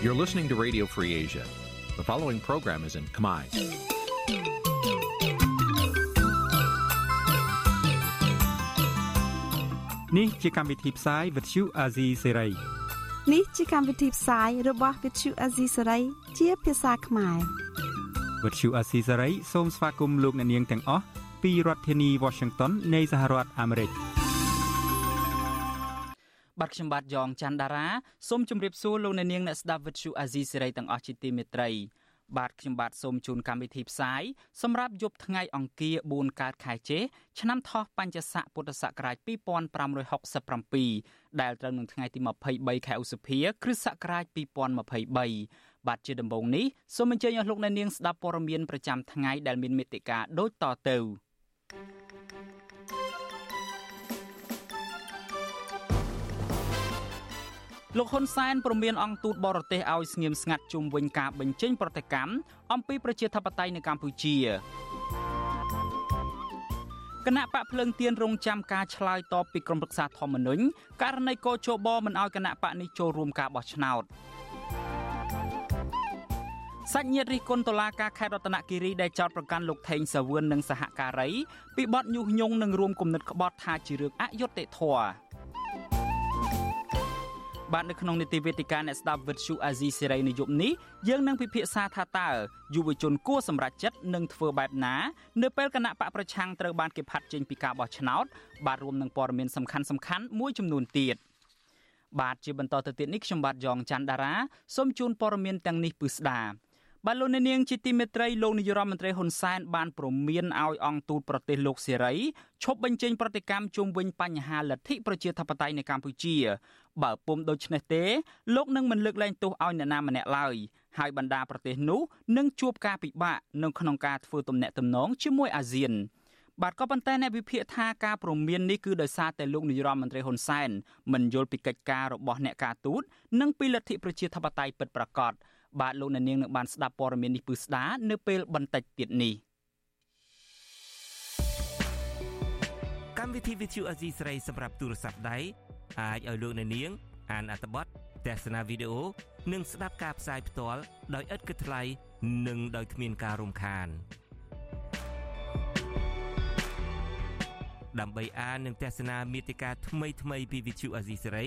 You're listening to Radio Free Asia. The following program is in Khmer. នេះជាកម្មវិធីផ្សាយ Vuthu Azizi Serai នេះជាកម្មវិធីផ្សាយរបស់ Vuthu Azizi Serai ជាភាសាខ្មែរ Vuthu Azizi Serai សូមស្វាគមន៍លោកអ្នកនាងទាំងអស់ពីរដ្ឋធានី Washington នៃសហរដ្ឋអាមេរិក បាទខ្ញុំបាទយ៉ងច័ន្ទដារាសូមជម្រាបសួរលោកអ្នកនាងអ្នកស្ដាប់ Vuthu Azizi Serai ទាំងអស់ជាទីមេត្រីបាទខ្ញុំបាទសូមជូនកម្មវិធីផ្សាយសម្រាប់យប់ថ្ងៃអង្គារ4កើតខែចេឆ្នាំថោះបញ្ញស័កពុទ្ធសករាជ2567ដែលត្រូវនឹងថ្ងៃទី23ខែឧសភា គ្រិស្តសករាជ2023បាទជាដំបូងនេះសូមអញ្ជើញអស់លោកអ្នកនាងស្ដាប់ព័ត៌មានប្រចាំថ្ងៃដែលមានមេត្តាដូចតទៅ លោកហ៊ុនសែនព្រមានអង្គទូតបរទេសឲ្យស្ងៀមស្ងាត់ជុំវិញការបញ្ចេញប្រតិកម្មអំពីប្រជាធិបតេយ្យនៅកម្ពុជាគណៈបកភ្លើងទៀនរងចាំការឆ្លើយតបពីក្រមប្រឹក្សាធម្មនុញ្ញករណីកោជបមិនឲ្យគណៈបកនេះចូលរួមការបោះឆ្នោតសាច់ញាតិរិះគន់តុលាការខេត្តរតនគិរីដែលចោទប្រកាន់លោកថេងសាវឿននិងសហការីពីបទញុះញង់និងរួមគំនិតក្បត់ថាជារឿងអយុត្តិធម៌ បាទនៅក្នុងនីតិវេទិកាអ្នកស្ដាប់វិទ្យុអាស៊ីសេរីនៅយប់នេះយើងនឹងពិភាក្សាថាតើយុវជនគួរសម្រេចចិត្តនឹងធ្វើបែបណានៅពេលគណៈបកប្រឆាំងត្រូវបានគេផាត់ចេញពីការបោះឆ្នោតបាទរួមនឹងព័ត៌មានសំខាន់សំខាន់មួយចំនួនទៀតបាទជាបន្តទៅទៀតនេះខ្ញុំបាទយ៉ងច័ន្ទដារាសូមជូនព័ត៌មានទាំងនេះពឺស្ដា បាទលោកអ្នកនាងជាទីមេត្រីលោកនាយរដ្ឋមន្ត្រីហ៊ុនសែនបានព្រមានឲ្យអង្គទូតប្រទេសលោកសេរីឈប់បញ្ចេញប្រតិកម្មជុំវិញបញ្ហាលទ្ធិប្រជាធិបតេយ្យនៅកម្ពុជា បើពុំដូច្នេះទេលោកនឹងមិនលើកលែងទោសឲ្យអ្នកណាម្នាក់ឡើយហើយបណ្ដាប្រទេសនោះនឹងជួបការពិបាកនៅក្នុងការធ្វើទំនាក់ទំនងជាមួយអាស៊ានបាទក៏ប៉ុន្តែអ្នកវិភាគថាការព្រមាននេះគឺដោយសារតែលោកនាយរដ្ឋមន្ត្រីហ៊ុនសែនមិនយល់ពីកិច្ចការរបស់អ្នកការទូតនិងពីលទ្ធិប្រជាធិបតេយ្យពិតប្រាកដ បាទលោកអ្នកនាងនឹងបានស្ដាប់ព័ត៌មាននេះពឺស្ដានៅពេលបន្តិចទៀតនេះកម្មវិធី Vithu Azizi ស្រីសម្រាប់ទូរស័ព្ទដៃអាចឲ្យលោកអ្នកនាង អានអត្ថបទទស្សនាវីដេអូនិងស្ដាប់ការផ្សាយផ្ទាល់ដោយឥតគិតថ្លៃនិងដោយគ្មានការរំខានដើម្បីអាននិងទស្សនាមេតិការថ្មីថ្មីពី Vithu Azizi សេរី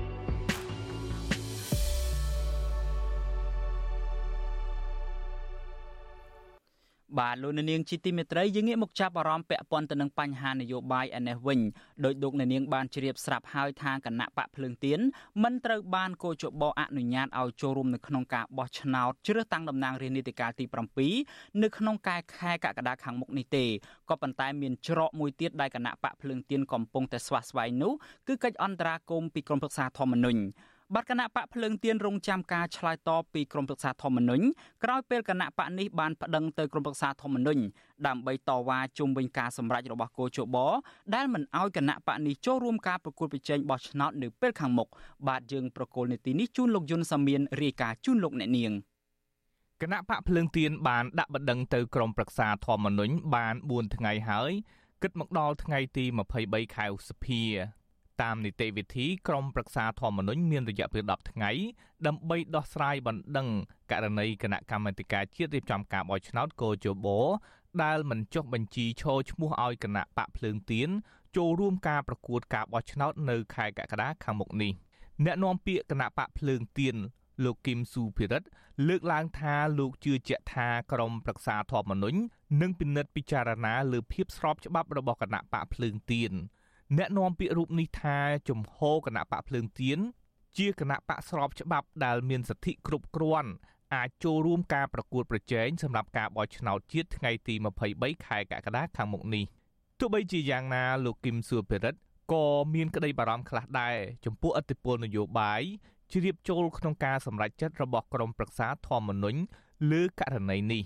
បាទលោកនាងជាទីមេត្រីយើងងាកមកចាប់អារម្មណ៍ពាក់ព័ន្ធទៅនឹងបញ្ហានយោបាយឯនេះវិញដោយលោកនាងបានជ្រាបស្រាប់ហើយថាគណៈបកភ្លើងទៀនមិនត្រូវបានកោជបអនុញ្ញាតឲ្យចូលរួមនៅក្នុងការបោះឆ្នោតជ្រើសតាំងតំណាងរាស្ត្រនីតិកាលទី7នៅក្នុងកែខែកក្កដាខាងមុខនេះទេក៏ប៉ុន្តែមានច្រកមួយទៀតដែលគណៈបកភ្លើងទៀនកំពុងតែស្វាស្វែងនោះគឺកិច្ចអន្តរាគមន៍ពីក្រមប្រឹក្សាធម្មនុញ្ញ បាទគណៈបកភ្លើងទៀនរងចាំការឆ្លើយតបពីក្រមប្រឹក្សាធម្មនុញ្ញក្រោយពេលគណៈបកនេះបានប្តឹងទៅក្រមប្រឹក្សាធម្មនុញ្ញដើម្បីតវ៉ាជុំវិញការសម្រេចរបស់គូជបដែលមិនអោយគណៈបកនេះចូលរួមការប្រគល់ប្រជែងបោះឆ្នោតនៅពេលខាងមុខបាទយើងប្រកូលនីតិនេះជូនលោកយុនសាមៀនរាយការណ៍ជូនលោកអ្នកនាងគណៈបកភ្លើងទៀនបានដាក់បណ្ដឹងទៅក្រមប្រឹក្សាធម្មនុញ្ញបាន4ថ្ងៃហើយគិតមកដល់ថ្ងៃទី23ខែឧសភា តាមនីតិវិធីក្រមប្រឹក្សាធម្មនុញ្ញមានរយៈពេល10ថ្ងៃដើម្បីដោះស្រាយបណ្ដឹងករណីគណៈកម្មាធិការជាតិរៀបចំការបោះឆ្នោតកោជបដែលមិនចុះបញ្ជីឈរឈ្មោះឲ្យគណៈបកភ្លើងទៀនចូលរួមការប្រកួតការបោះឆ្នោតនៅខែកក្កដាខាងមុខនេះអ្នកនាំពាក្យគណៈបកភ្លើងទៀនលោកគឹមស៊ូភិរិតលើកឡើងថាលោកជឿជាក់ថាក្រមប្រឹក្សាធម្មនុញ្ញនឹងពិនិត្យពិចារណាលើភាពស្របច្បាប់របស់គណៈបកភ្លើងទៀន អ្នកនាំពាក្យរូបនេះថាជំហរគណៈបកភ្លើងទៀនជាគណៈបកស្របច្បាប់ដែលមានសិទ្ធិគ្រប់គ្រាន់អាចចូលរួមការប្រកួតប្រជែងសម្រាប់ការបោះឆ្នោតជាតិថ្ងៃទី23ខែកក្កដាខាងមុខនេះទោះបីជាយ៉ាងណាលោកគឹមសួរភិរិតក៏មានក្តីបារម្ភខ្លះដែរចំពោះអធិបុលនយោបាយជ្រាបចូលក្នុងការសម្រេចចិត្តរបស់ក្រមប្រឹក្សាធម្មនុញ្ញលើករណីនេះ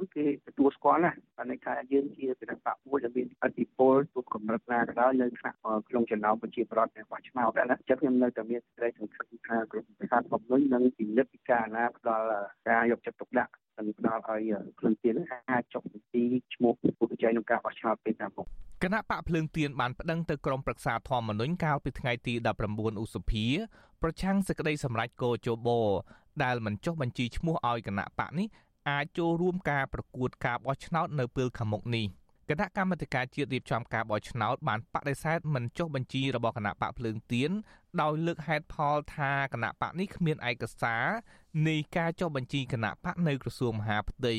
គឺគេទទួលស្គាល់ណាហើយន័យថាយើងជាគណៈបកមួយដែលមានអធិបុលទូកម្រិតណាក៏ដោយនៅក្នុងក្នុងចំណោមប្រជាប្រដ្ឋរបស់ឆ្នោតណាចឹងខ្ញុំនៅតែមានសេចក្តីសង្ឃឹមថាក្រុមប្រកាសបំណុញនឹងពិនិត្យពិចារណាផ្ដល់ការយកចិត្តទុកដាក់និងផ្ដល់ឲ្យគ្រឿងទៀនអាចចុះបញ្ជីឈ្មោះผู้ប្រជែងក្នុងការបោះឆ្នោតពេលខាងមុខគណៈបកភ្លើងទៀនបានប្តឹងទៅក្រមប្រឹក្សាធម្មនុញ្ញកាលពីថ្ងៃទី19ឧសភាប្រឆាំងសេចក្តីសម្រេចកោជបដែលមិនចុះបញ្ជីឈ្មោះឲ្យគណៈបកនេះ អាចចូលរួមការប្រកួតការបោះឆ្នោតនៅពេលខាងមុខនេះគណៈកម្មាធិការជាតិរៀបចំការបោះឆ្នោតបានបដិសេធមិនចុះបញ្ជីរបស់គណៈបកភ្លើងទៀនដោយលើកហេតុផលថាគណៈបកនេះគ្មានឯកសារនៃការចុះបញ្ជីគណៈបកនៅក្រសួងមហាផ្ទៃ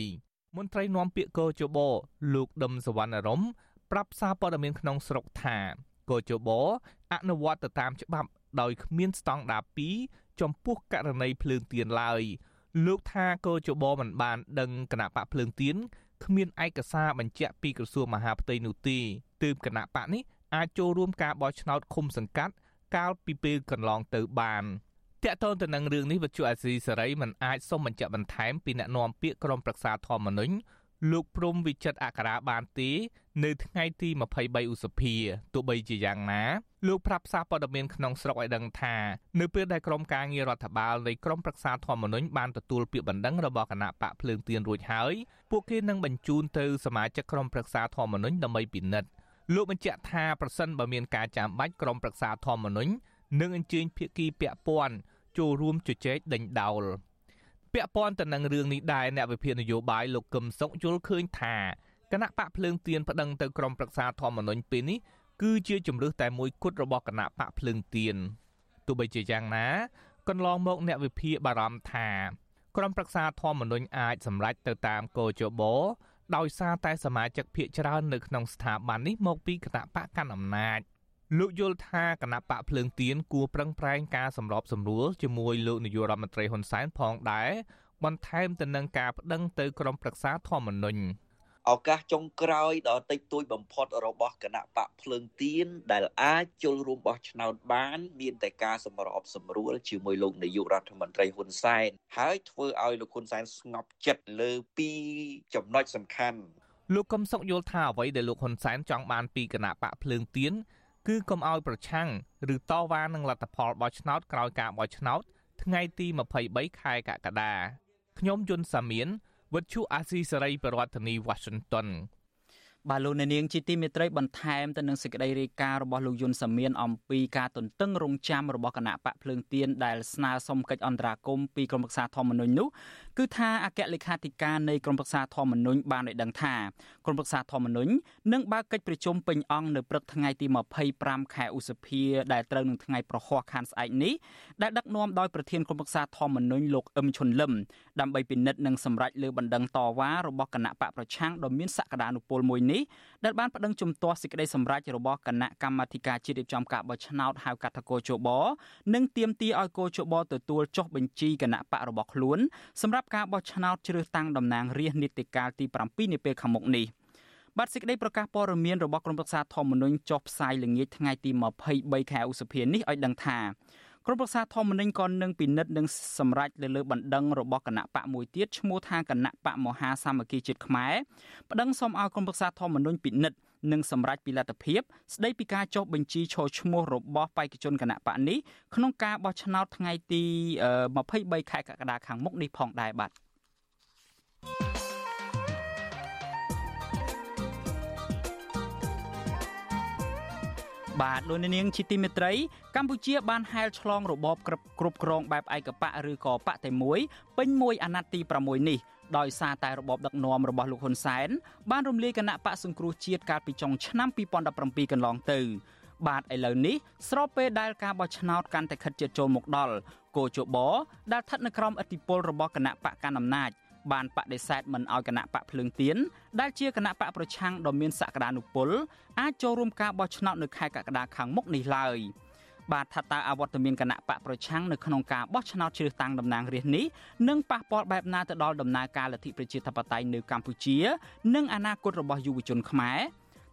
មន្ត្រីនាំពាក្យកោជបលោកដឹមសវណ្ណរមប្រាប់សារព័ត៌មានក្នុងស្រុកថាកោជបអនុវត្តទៅតាមច្បាប់ដោយគ្មានស្តង់ដារ2ចំពោះករណីភ្លើងទៀនឡើយ លោកថាកោជបមិនបានដឹងគណៈបកភ្លើងទៀនគ្មានឯកសារបញ្ជាក់ពីក្រសួងមហាផ្ទៃនោះទេទើបគណៈបកនេះអាចចូលរួមការបោះឆ្នោតឃុំសង្កាត់កាលពីពេលកន្លងទៅបានតកតងទៅនឹងរឿងនេះវិទ្យុអាស៊ីសេរីមិនអាចសុំបញ្ជាក់បន្ថែមពីអ្នកនាំពាក្យក្រមប្រឹក្សាធម្មនុញ្ញ លោកព្រំវិចិត្រអក្សរាបានទេនៅថ្ងៃទី23ឧសភាទោះបីជាយ៉ាងណាលោកប្រាប់សារព័ត៌មានក្នុងស្រុកឲ្យដឹងថានៅពេលដែលក្រុមការងាររដ្ឋបាលនៃក្រមប្រឹក្សាធម្មនុញ្ញបានទទួលពាក្យបណ្ដឹងរបស់គណៈបកភ្លើងទៀនរួចហើយពួកគេនឹងបញ្ជូនទៅសមាជិកក្រុមប្រឹក្សាធម្មនុញ្ញដើម្បីពិនិត្យលោកបញ្ជាក់ថាប្រសិនបើមានការចាំបាច់ក្រុមប្រឹក្សាធម្មនុញ្ញនឹងអញ្ជើញភាគីពាក់ព័ន្ធចូលរួមជជែកដេញដោល ពាក់ព័ន្ធទៅនឹងរឿងនេះដែរអ្នកវិភាគនយោបាយលោកកឹមសុខយល់ឃើញថាគណៈបកភ្លើងទៀនប្តឹងទៅក្រមប្រឹក្សាធម្មនុញ្ញពេលនេះគឺជាជំរើសតែមួយគត់របស់គណៈបកភ្លើងទៀនទោះបីជាយ៉ាងណាកន្លងមកអ្នកវិភាគបារម្ភថាក្រមប្រឹក្សាធម្មនុញ្ញអាចសម្រេចទៅតាមកោជបដោយសារតែសមាជិកភាគច្រើននៅក្នុងស្ថាប័ននេះមកពីគណៈបកកាន់អំណាច លោកយល់ថាគណៈបកភ្លើងទៀនគួរប្រឹងប្រែងការសម្របសម្រួលជាមួយលោកនាយករដ្ឋមន្ត្រីហ៊ុនសែនផងដែរបន្ថែមទៅនឹងការប្តឹងទៅក្រមប្រឹក្សាធម្មនុញ្ញឱកាសចុងក្រោយដ៏តិចតួចបំផុតរបស់គណៈបកភ្លើងទៀនដែលអាចចូលរួមបោះឆ្នោតបាន មានតែការសម្របសម្រួលជាមួយលោកនាយករដ្ឋមន្ត្រីហ៊ុនសែនហើយធ្វើឲ្យលោកហ៊ុនសែនស្ងប់ចិត្តលើពីចំណុចសំខាន់លោកកឹមសុខយល់ថាអ្វីដែលលោកហ៊ុនសែនចង់បានពីគណៈបកភ្លើងទៀន គឺកុំឲ្យប្រឆាំងឬតវ៉ានឹងលទ្ធផលបោះឆ្នោតក្រោយការបោះឆ្នោតថ្ងៃទី23ខែកក្កដាខ្ញុំយុនសាមៀនវិទ្យុអាស៊ីសេរីប្រធានាធិបតី Washington បាទលោកអ្នកនាងជាទីមេត្រីបន្ថែមទៅនឹងសេចក្តីរាយការណ៍របស់លោកយុនសាមៀនអំពីការទន្ទឹងរង់ចាំរបស់គណៈបកភ្លើងទៀនដែលស្នើសុំកិច្ចអន្តរាគមន៍ពីក្រមរក្សាធម្មនុញ្ញនោះគឺថាអគ្គលេខាធិការនៃក្រមរក្សាធម្មនុញ្ញបានឲ្យដឹងថាក្រមរក្សាធម្មនុញ្ញនឹងបើកកិច្ចប្រជុំពេញអង្គនៅព្រឹកថ្ងៃទី25ខែឧសភាដែលត្រូវនឹងថ្ងៃប្រហ័សខានស្អែកនេះដែលដឹកនាំដោយប្រធានក្រមរក្សាធម្មនុញ្ញលោកអឹមឈុនលឹមដើម្បីពិនិត្យនិងសម្រេចលើបណ្ដឹងតវ៉ារបស់គណៈបកប្រឆាំងដ៏មានសក្តានុពលមួយនេះដែលបានប្តឹងជំទាស់សេចក្តីសម្រេចរបស់គណៈកម្មាធិការជាតិរៀបចំការបោះឆ្នោតហៅកាត់ថាកោជបនិងទាមទារឲ្យកោជបទទួលចុះបញ្ជីគណៈបករបស់ខ្លួនសម្រាប់ការបោះឆ្នោតជ្រើសតាំងតំណាងរាស្ត្រនីតិកាលទី7នាពេលខាងមុខនេះបាទសេចក្តីប្រកាសព័ត៌មានរបស់ក្រមប្រឹក្សាធម្មនុញ្ញចុះផ្សាយល្ងាចថ្ងៃទី23ខែឧសភានេះឲ្យដឹងថា ក្រុមប្រឹក្សាធម្មនុញ្ញក៏នឹងពិនិត្យនិងសម្រេចលើលើបណ្ដឹងរបស់គណៈបកមួយទៀតឈ្មោះថាគណៈបកមហាសាមគ្គីជាតិខ្មែរប្តឹងសុំឲ្យក្រុមប្រឹក្សាធម្មនុញ្ញពិនិត្យនិងសម្រេចពីលទ្ធភាពស្ដីពីការចុះបញ្ជីឈរឈ្មោះរបស់បេក្ខជនគណៈបកនេះក្នុងការបោះឆ្នោតថ្ងៃទី23ខែកក្កដាខាងមុខនេះផងដែរបាទ បាទលោកនាងជាទីមេត្រីកម្ពុជាបានហែលឆ្លងរបបគ្រប់គ្រងបែបឯកបៈឬក៏បកតែមួយពេញមួយអាណត្តិទី6នេះដោយសារតែរបបដឹកនាំរបស់លោកហ៊ុនសែនបានរំលាយគណៈបកសង្គ្រោះជាតិកាលពីចុងឆ្នាំ2017កន្លងទៅបាទឥឡូវនេះស្របពេលដែលការបោះឆ្នោតកាន់តែខិតជិតចូលមកដល់គោជបដែលស្ថិតនៅក្រោមឥទ្ធិពលរបស់គណៈបកកណ្ដាលអំណាច បានបដិសេធមិនអោយគណៈបកភ្លើងទៀនដែលជាគណៈបកប្រឆាំងដ៏មានសក្តានុពលអាចចូលរួមការបោះឆ្នោតនៅខែកក្កដាខាងមុខនេះឡើយបាទថាតើអវត្តមានគណៈបកប្រឆាំងនៅក្នុងការបោះឆ្នោតជ្រើសតាំងតំណាងរាស្ត្រនេះនឹងប៉ះពាល់បែបណាទៅដល់ដំណើរការលទ្ធិប្រជាធិបតេយ្យនៅកម្ពុជា និងអនាគតរបស់យុវជនខ្មែរ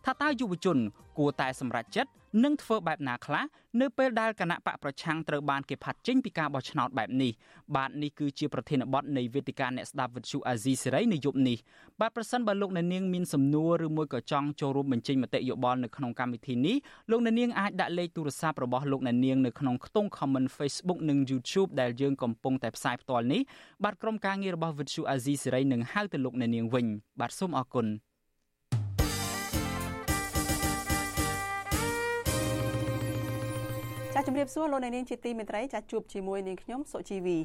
ថាតើយុវជនគួរតែសម្រេចចិត្ត នឹងធ្វើបែបណាខ្លះនៅពេលដែលគណៈបកប្រឆាំងត្រូវបានគេផាត់ចេញពីការបោះឆ្នោតបែបនេះបាទនេះគឺជាប្រធានបទនៃវេទិកាអ្នកស្ដាប់វិទ្យុអាស៊ីសេរីនៅយប់នេះបាទប្រសិនបើលោកអ្នកនាងមានសំណួរឬមួយក៏ចង់ចូលរួមបញ្ចេញមតិយោបល់នៅក្នុងកម្មវិធីនេះលោកអ្នកនាងអាចដាក់លេខទូរស័ព្ទរបស់លោកអ្នកនាងនៅក្នុងខ្ទង់ comment Facebook និង YouTube ដែលយើងកំពុងតែផ្សាយផ្ទាល់នេះបាទក្រុមការងាររបស់វិទ្យុអាស៊ីសេរីនឹងហៅទៅលោកអ្នកនាងវិញបាទសូមអរគុណ ចាជំរាបសួរលោកអ្នកនាងជាទីមេត្រីចាជួបជាមួយនាងខ្ញុំសុជីវី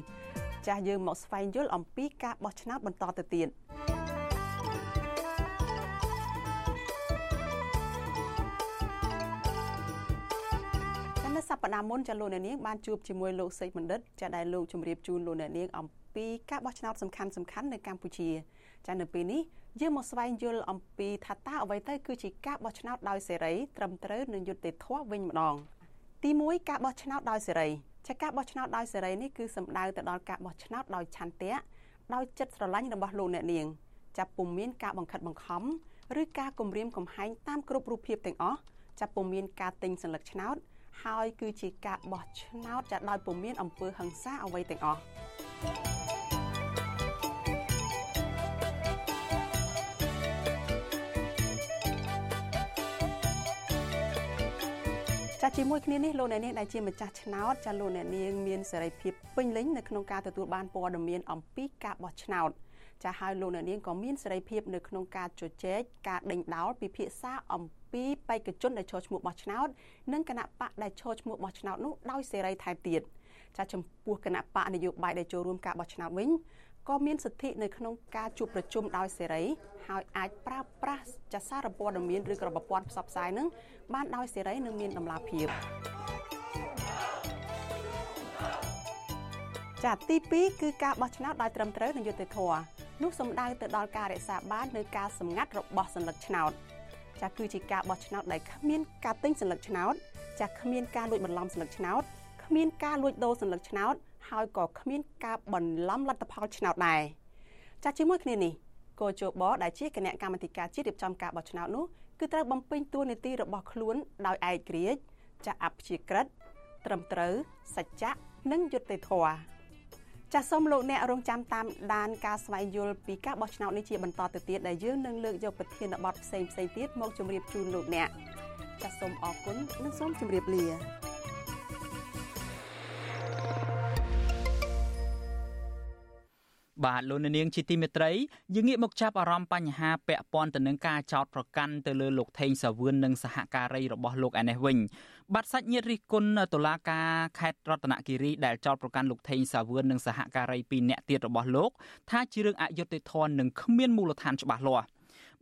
ចាយើងមកស្វែងយល់អំពីការបោះឆ្នោតបន្តទៅទៀតនៅសប្តាហ៍មុនចាលោកអ្នកនាងបានជួបជាមួយលោកសេចបណ្ឌិតចាដែលលោកជម្រាបជូនលោកអ្នកនាងអំពីការបោះឆ្នោតសំខាន់សំខាន់នៅកម្ពុជាចានៅពេលនេះយើងមកស្វែងយល់អំពីថាតើអ្វីទៅគឺជាការបោះឆ្នោតដោយសេរីត្រឹមត្រូវនិងយុត្តិធម៌វិញម្ដង ទី1ការបោះឆ្នោតដោយសេរីចាការបោះឆ្នោតដោយសេរីនេះគឺសំដៅទៅដល់ការបោះឆ្នោតដោយឆន្ទៈដោយចិត្តស្រឡាញ់របស់លោកអ្នកនាងចាប់ពុំមានការបង្ខិតបង្ខំឬការគំរាមកំហែងតាមគ្រប់រូបភាពទាំងអស់ចាប់ពុំមានការទិញសញ្ញាឆ្នោត ហើយគឺជាការបោះឆ្នោតចាដោយពុំមានអំពើហិង្សាអ្វីទាំងអស់ ចាជាមួយគ្នានេះលោកអ្នកនាងដែលជាម្ចាស់ឆ្នោតចាលោកអ្នកនាងមានសេរីភាពពេញលេញនៅក្នុងការទទួលបានព័ត៌មានអំពីការបោះឆ្នោតចាហើយលោកអ្នកនាងក៏មានសេរីភាពនៅក្នុងការជជែកការដេញដោលពិភាក្សាអំពីបេក្ខជនដែលចូលឈ្មោះបោះឆ្នោតនិងគណៈបកដែលចូលឈ្មោះបោះឆ្នោតនោះដោយសេរីថែមទៀតចាចំពោះគណៈបកនយោបាយដែលចូលរួមការបោះឆ្នោតវិញ ក៏មានសិទ្ធិនៅក្នុងការជួបប្រជុំដោយសេរីហើយអាចប្រើប្រាស់ចសារព័ត៌មានឬក៏ប្រព័ន្ធផ្សព្វផ្សាយនឹងបានដោយសេរីនិងមានតម្លាភាពចាទី2គឺការបោះឆ្នោតដោយត្រឹមត្រូវនិងយុត្តិធម៌នោះសំដៅទៅដល់ការរក្សាបាននូវការសម្ងាត់របស់សัญลักษณ์ឆ្នោតចាគឺជាការបោះឆ្នោតដែលគ្មានការទិញសัญลักษณ์ឆ្នោតចាគ្មានការលួចបន្លំសัญลักษណ៍ឆ្នោតគ្មានការលួចដូរសัญลักษณ์ឆ្នោត ហើយក៏គ្មានការបន្លំលទ្ធផលឆ្នោតដែរចាជាមួយគ្នានេះកោជបដែលជាគណៈកម្មាធិការជាតិរៀបចំការបោះឆ្នោតនោះគឺត្រូវបំពេញតួនាទីរបស់ខ្លួនដោយឯករាជ្យចាអព្យាក្រឹតត្រឹមត្រូវសច្ចៈនិងយុត្តិធម៌ចាសសូមលោកអ្នករងចាំតាមដានការស្វែងយល់ពីការបោះឆ្នោតនេះជាបន្តទៅទៀតដែលយើងនឹងលើកយកប្រធានបទផ្សេងផ្សេងទៀតមកជម្រាបជូនលោកអ្នកចាសសូមអរគុណនិងសូមជម្រាបលា បាទលោកនាងជាទីមេត្រីយើងងាកមកចាប់អារម្មណ៍បញ្ហាពាក់ព័ន្ធទៅនឹងការចោទប្រកាន់ទៅលើលោកថេងសាវឿននិងសហការីរបស់លោកឯនេះវិញបាទសាច់ញាតិរិះគន់តុលាការខេត្តរតនគិរីដែលចោទប្រកាន់លោកថេងសាវឿននិងសហការី2នាក់ទៀតរបស់លោកថាជារឿងអយុត្តិធម៌និងគ្មានមូលដ្ឋានច្បាស់លាស់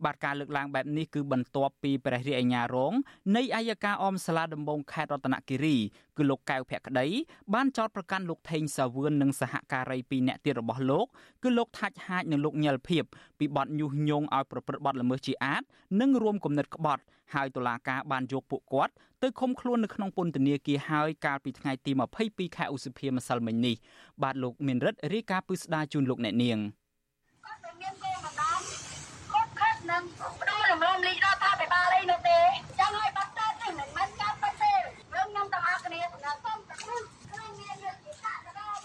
បាទការលើកឡើងបែបនេះគឺបន្ទាប់ពីព្រះរាជអាជ្ញារងនៃអัยការអមសាលាដំបងខេត្តរតនគិរីគឺលោកកៅភក្តីបានចោទប្រកាន់លោកថេងសាវឿននិងសហការី2នាក់ទៀតរបស់លោកគឺលោកថាច់ហាចនិងលោកញិលភៀបពីបទញុះញង់ឲ្យប្រព្រឹត្តបទល្មើសជាអាតនិងរួមគំនិតក្បត់ហើយតុលាការបានយកពួកគាត់ទៅឃុំខ្លួននៅក្នុងពន្ធនាគារហើយកាលពីថ្ងៃទី22ខែឧសភាម្សិលមិញនេះបាទលោកមានរិទ្ធរាយការណ៍ពឹស្ដារជូនលោកអ្នកនាងនឹងផ្ដួលរំលំលីរដ្ឋាភិបាលអីនោះទេចឹងហើយបាត់ទៅនេះមិនមែនការពិតទេរឿងខ្ញុំទាំងអស់គ្នាសូមតែខ្លួនខ្លួនមានយុត្តិធម៌ដល់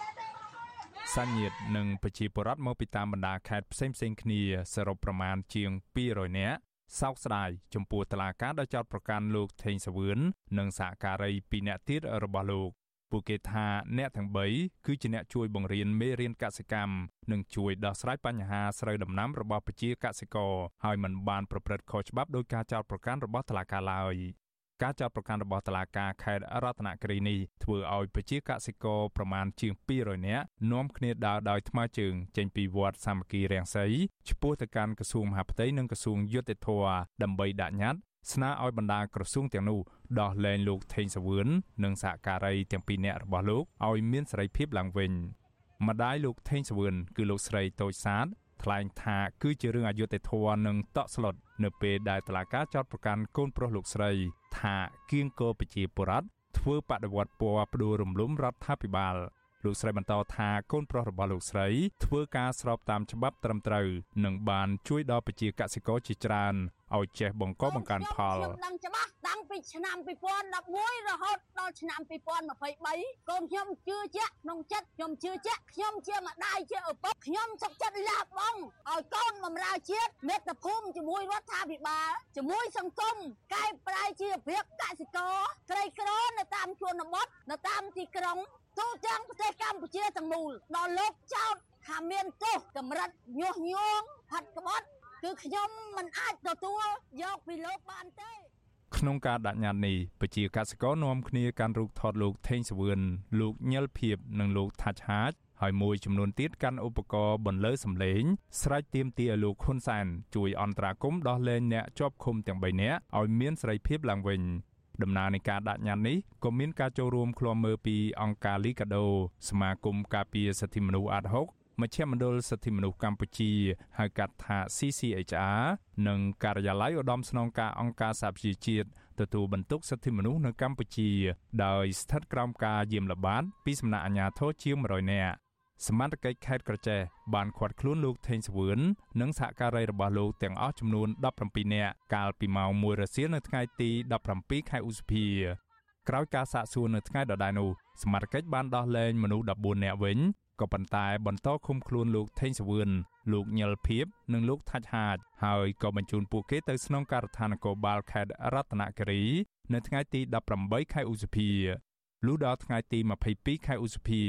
សញ្ញិតនិងប្រជាពលរដ្ឋមកពីតាមបណ្ដាខេត្តផ្សេងផ្សេងគ្នាសរុបប្រមាណជាង200នាក់សោកស្ដាយចំពោះតឡាការដោយចោតប្រកាន់លោកថេងសាវឿននិងសហការី2នាក់ទៀតរបស់លោកពួកគេថាអ្នកទាំង3គឺជាអ្នកជួយបង្រៀនមេរៀនកសិកម្មនិងជួយដោះស្រាយបញ្ហាស្រូវដំណាំរបស់ប្រជាកសិករហើយមិនបានប្រព្រឹត្តខុសច្បាប់ដោយការចោទប្រកាន់របស់តុលាការឡើយ ការចោទប្រកាន់របស់តុលាការខេត្តរតនគិរីនេះធ្វើឲ្យប្រជាកសិករប្រមាណជាង200នាក់នាំគ្នាដើរដោយថ្មើរជើងចេញពីវត្តសាមគ្គីរាំងសីឆ្ពោះទៅកាន់ក្រសួងមហាផ្ទៃនិងក្រសួងយុតិធធដើម្បីដាក់ញត្តិស្នើឲ្យបណ្ដាក្រសួងទាំងនោះដោះលែងលោកថេងសាវឿននិងសហការីទាំងពីរនាក់របស់លោកឲ្យមានសេរីភាពឡើងវិញម្ដាយលោកថេងសាវឿនគឺលោកស្រីតូចសាទថ្លែងថាគឺជារឿងអយុត្តិធម៌និងតក់ស្លុត នៅពេលដែលតឡាការចោតប្រកាន់កូនប្រុសលោកស្រី ថាគៀងគរប្រជាពលរដ្ឋធ្វើបដិវត្តពណ៌ផ្ដួលរំលំរដ្ឋាភិបាលលោកស្រីបន្តថាកូនប្រុសរបស់លោកស្រីធ្វើការស្របតាមច្បាប់ត្រឹមត្រូវនិងបានជួយដល់ប្រជាកសិករជាច្រើន ឲ្យចេះបង្កបង្កើនផលខ្ញុំដឹងច្បាស់តាំងពីឆ្នាំ2011រហូតដល់ឆ្នាំ2023កូនខ្ញុំជឿជាក់ក្នុងចិត្តខ្ញុំជឿជាក់ខ្ញុំជាម្ដាយជាឪពុកខ្ញុំសុខចិត្តលាបង់ឲ្យកូនបម្រើជាតិមេត្តាភូមិជាមួយរដ្ឋាភិបាលជាមួយសង្គមកែប្រែជីវភាពកសិករក្រីក្រនៅតាមជនបទនៅតាមទីក្រុងទូទាំងប្រទេសកម្ពុជាទាំងមូលដល់លោកចោតថាមានទោសកម្រិតញុះញង់ផាត់ក្បត់ គឺខ្ញុំមិនអាចទទួលយកពីលោកបានទេក្នុងការដាក់ញត្តិនេះប្រជាកសិករនាំគ្នាកាន់រូបថតលោកថេងសវឿនលោកញិលភៀបនិងលោកថាច់ហាចហើយមួយចំនួនទៀតកាន់ឧបករណ៍បន្លឺសំឡេងស្រែកទាមទារឲ្យលោកហ៊ុនសែនជួយអន្តរាគមន៍ដោះលែងអ្នកជាប់ឃុំទាំង3នាក់ឲ្យមានសេរីភាពឡើងវិញដំណើរនៃការដាក់ញត្តិនេះក៏មានការចូលរួមឃ្លាំមើលពីអង្គការ Liga do សមាគមការពារសិទ្ធិមនុស្សអាត់ហុក មជ្ឈមណ្ឌលសិទ្ធិមនុស្សកម្ពុជាហៅកាត់ថា CCHR និងការិយាល័យឧត្តមស្នងការអង្គការសហប្រជាជាតិទទួលបន្ទុកសិទ្ធិមនុស្សនៅកម្ពុជា ដោយស្ថិតក្រោមការយាមល្បាតពីសំណាក់អាជ្ញាធរជាង100នាក់សមត្ថកិច្ចខេត្តក្រចេះបានឃាត់ខ្លួនលោកថេងសវឿននិងសហការីរបស់លោកទាំងអស់ចំនួន17នាក់កាលពីម៉ោង1រសៀលនៅថ្ងៃទី17ខែឧសភាក្រោយការសាកសួរនៅថ្ងៃដដែលនោះសមត្ថកិច្ចបានដោះលែងមនុស្ស14នាក់វិញ ក៏ប៉ុន្តែបន្តឃុំខ្លួនលោកថេងសវឿនលោកញិលភៀបនិងលោកថាច់ហាចហើយក៏បញ្ជូនពួកគេទៅស្នងការដ្ឋាននគរបាលខេត្តរតនគិរី នៅថ្ងៃទី18ខែឧសភាលុះដល់ថ្ងៃទី22ខែឧសភា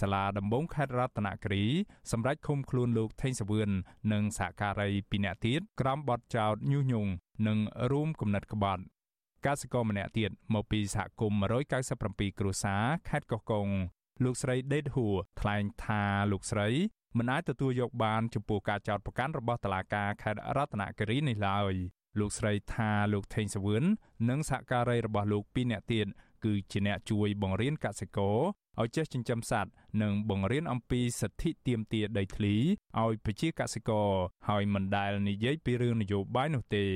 សាលាដំបងខេត្តរតនគិរីសម្រេចឃុំខ្លួនលោកថេងសវឿននិងសហការី2នាក់ទៀតក្រោមបទចោទញុះញង់និងរួមគំនិតក្បត់កសិករម្នាក់ទៀតមកពីសហគមន៍197គ្រួសារខេត្តកោះកុង លោកស្រីដេតហួរថ្លែងថាលោកស្រីមិនអាចទទួលយកបានចំពោះការចោទប្រកាន់របស់តុលាការខេត្តរតនគិរីនេះឡើយលោកស្រីថាលោកថេងសវឿននិងសហការីរបស់លោកពីរនាក់ទៀតគឺជាអ្នកជួយបង្រៀនកសិករឲ្យចេះចិញ្ចឹមសត្វនិងបង្រៀនអំពីសិទ្ធិទាមទារដីធ្លីឲ្យប្រជាកសិករហើយមិនដែលនិយាយពីរឿងនយោបាយនោះទេ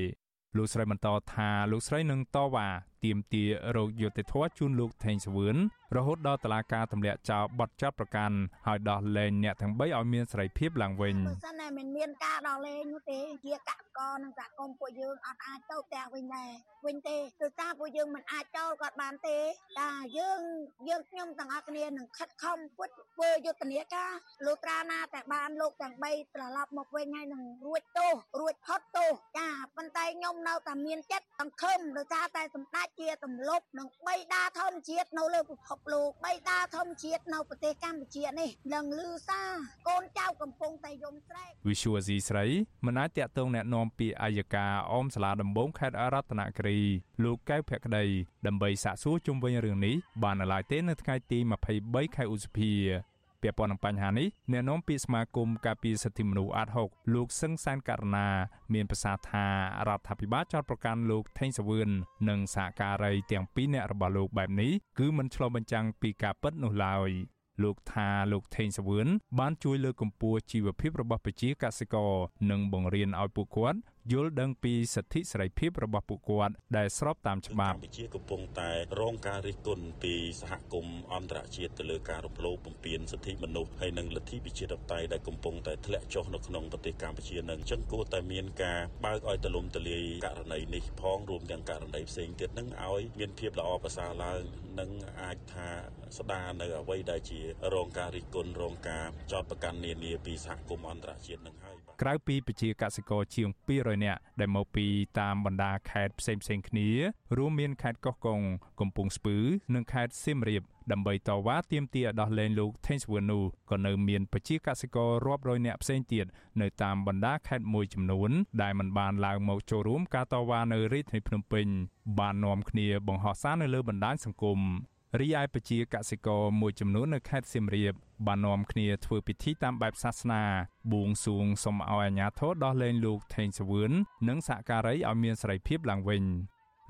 លោកស្រីបន្តថាលោកស្រីនឹងតវ៉ាទាមទាររោគយុតិធធជូនលោកថេងសវឿនរហូតដល់តុលាការទម្លាក់ចោលបទចាប់ប្រកាន់ហើយដោះលែងអ្នកទាំង3ឲ្យមានសេរីភាពឡើងវិញបើសិនតែមិនមានការដោះលែងនោះទេជាកកកនិងសហគមន៍ពួកយើងអត់អាចទៅផ្ទះវិញដែរវិញទេគឺថាពួកយើងមិនអាចចូលគាត់បានទេតាយើងយើងខ្ញុំទាំងអស់គ្នានឹងខិតខំពុតធ្វើយុទ្ធនាការលុត្រាណាតែបានលោកទាំង3ត្រឡប់មកវិញហើយនឹងរួចទោសរួចផុតទោសចាប៉ុន្តែខ្ញុំនៅតែមានចិត្តសង្ឃឹមដោយសារតែសម្ដេចជាទម្លប់នឹងបីដាធម្មជាតិនៅលើពិភពលោកបីដាធម្មជាតិនៅប្រទេសកម្ពុជានេះនឹងលឺសារកូនចៅកំពុងតែយំស្រែកវិសុវស៊ីស្រីមិនអាចតាក់ទងแนะនាំពីអាយកាអមសាលាដំបងខេត្តអរតនគិរីលោកកៅភក្តីដើម្បីសាកសួរជុំវិញរឿងនេះបាននៅឡើយទេនៅថ្ងៃទី23ខែឧសភា ពាក់ព័ន្ធនឹងបញ្ហានេះអ្នកនាំពាក្យសមាគមការពារសិទ្ធិមនុស្សអាត់ហុកលោកសឹងសានករណាមានប្រសាសន៍ថារដ្ឋាភិបាលចោទប្រកាន់លោកថេងសវឿននិងសហការីទាំងពីរនាក់របស់លោកបែបនេះគឺមិនឆ្លុះបញ្ចាំងពីការពិតនោះឡើយលោកថាលោកថេងសវឿនបានជួយលើកកម្ពស់ជីវភាពរបស់ប្រជាកសិករនិងបង្រៀនឲ្យពួកគាត់ យល់ដឹងពីសិទ្ធិសេរីភាពរបស់ពួកគាត់ដែលស្របតាមច្បាប់កម្ពុជាកំពុងតែរងការរិះគន់ពីសហគមន៍អន្តរជាតិទៅលើការរំលោភបំពានសិទ្ធិមនុស្សហើយនិងលទ្ធិប្រជាធិបតេយ្យដែលកំពុងតែធ្លាក់ចុះនៅក្នុងប្រទេសកម្ពុជានឹងអញ្ចឹងគួរតែមានការបើកឲ្យទលំទលាយករណីនេះផងរួមទាំងករណីផ្សេងទៀតនឹងឲ្យមានភាពល្អប្រសើរឡើងនិងអាចថា ស្ដារនៅអ្វីដែលជារងការរិះគន់រងការចោទប្រកាន់នានាពីសហគមន៍អន្តរជាតិនឹងហើយក្រៅពីប្រជាកសិករជាង200នាក់ដែលមកពីតាមបណ្ដាខេត្តផ្សេងៗគ្នា រួមមានខេត្តកោះកុងកំពង់ស្ពឺ និងខេត្តសៀមរាបដើម្បីតវ៉ាទាមទារឲ្យដោះលែងលោក Thames Wanu ក៏នៅមានប្រជាកសិកររាប់រយនាក់ផ្សេងទៀតនៅតាមបណ្ដាខេត្តមួយចំនួន ដែលមិនបានឡើងមកចូលរួមការតវ៉ានៅរាជធានីភ្នំពេញបាននាំគ្នាបង្ហោះសារនៅលើបណ្ដាញសង្គម រីឯប្រជាកសិករមួយចំនួននៅខេត្តសៀមរាបបាននាំគ្នាធ្វើពិធីតាមបែបសាសនាបួងសួងសុំឲ្យអាជ្ញាធរដោះលែងលោកថេងសវឿននិងសហការីឲ្យមានសេរីភាពឡើងវិញ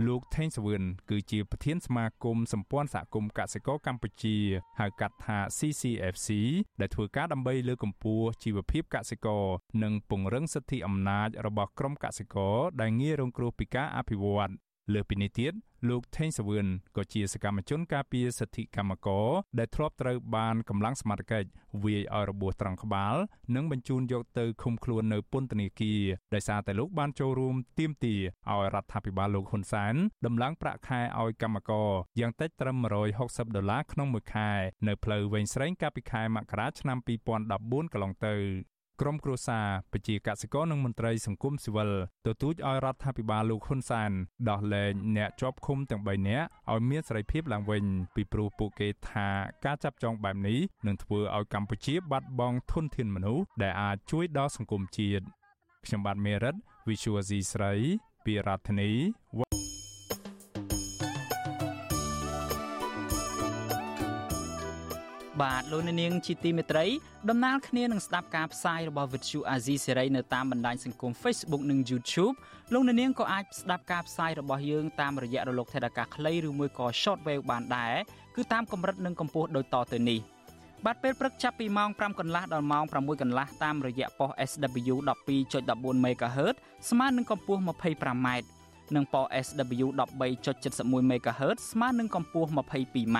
លោកថេងសវឿនគឺជាប្រធានសមាគមសម្ព័ន្ធសហគមន៍កសិករកម្ពុជាហៅកាត់ថា CCFC ដែលធ្វើការដើម្បីលើកកម្ពស់ជីវភាពកសិករនិងពង្រឹងសិទ្ធិអំណាចរបស់ក្រុមកសិករដែលងាយរងគ្រោះពីការអភិវឌ្ឍ លើពីនេះទៀតលោកថេងសវឿនក៏ជាសកម្មជនការពារសិទ្ធិកម្មករដែលធ្លាប់ត្រូវបានកម្លាំងសមត្ថកិច្ចវាយឲ្យរបួសត្រង់ក្បាល និងបញ្ជូនយកទៅឃុំខ្លួននៅពន្ធនាគារដោយសារតែលោកបានចូលរួមទាមទារឲ្យរដ្ឋាភិបាលលោកហ៊ុនសែនដំឡើងប្រាក់ខែឲ្យកម្មករយ៉ាងតិចត្រឹម160ដុល្លារក្នុងមួយខែ នៅផ្លូវវែងស្រេងកាលពីខែមករាឆ្នាំ2014កន្លងទៅ ក្រមគ្រួសារប្រជាកសិករនិងមន្ត្រីសង្គមស៊ីវិលទទូចឲ្យរដ្ឋាភិបាលលោកហ៊ុនសានដោះលែងអ្នកជាប់ឃុំទាំង3នាក់ឲ្យមានសេរីភាពឡើងវិញពីព្រោះពួកគេថាការចាប់ចងបែបនេះនឹងធ្វើឲ្យកម្ពុជាបាត់បង់ធនធានមនុស្សដែលអាចជួយដល់សង្គមជាតិខ្ញុំបាទមេរិត Visual C ស្រី ពីរដ្ឋធានី បាទលោកនាងជាទីមេត្រីដំណើរគ្នានឹងស្ដាប់ការផ្សាយរបស់ Vuthu Azizi Serai នៅតាមបណ្ដាញសង្គម Facebook និង YouTube លោកនាងក៏អាចស្ដាប់ការផ្សាយរបស់យើងតាមរយៈរលកថេដាកាខ្លីឬមួយក៏ Shortwave បានដែរគឺតាមកម្រិតនិងកម្ពស់ដូចតទៅនេះបាទពេលព្រឹកចាប់ពីម៉ោង5កន្លះដល់ម៉ោង6កន្លះតាមរយៈប៉ុស SW 12.14 MHz ស្មើនឹងកម្ពស់ 25m និងប៉ុស SW 13.71 MHz ស្មើនឹងកម្ពស់ 22m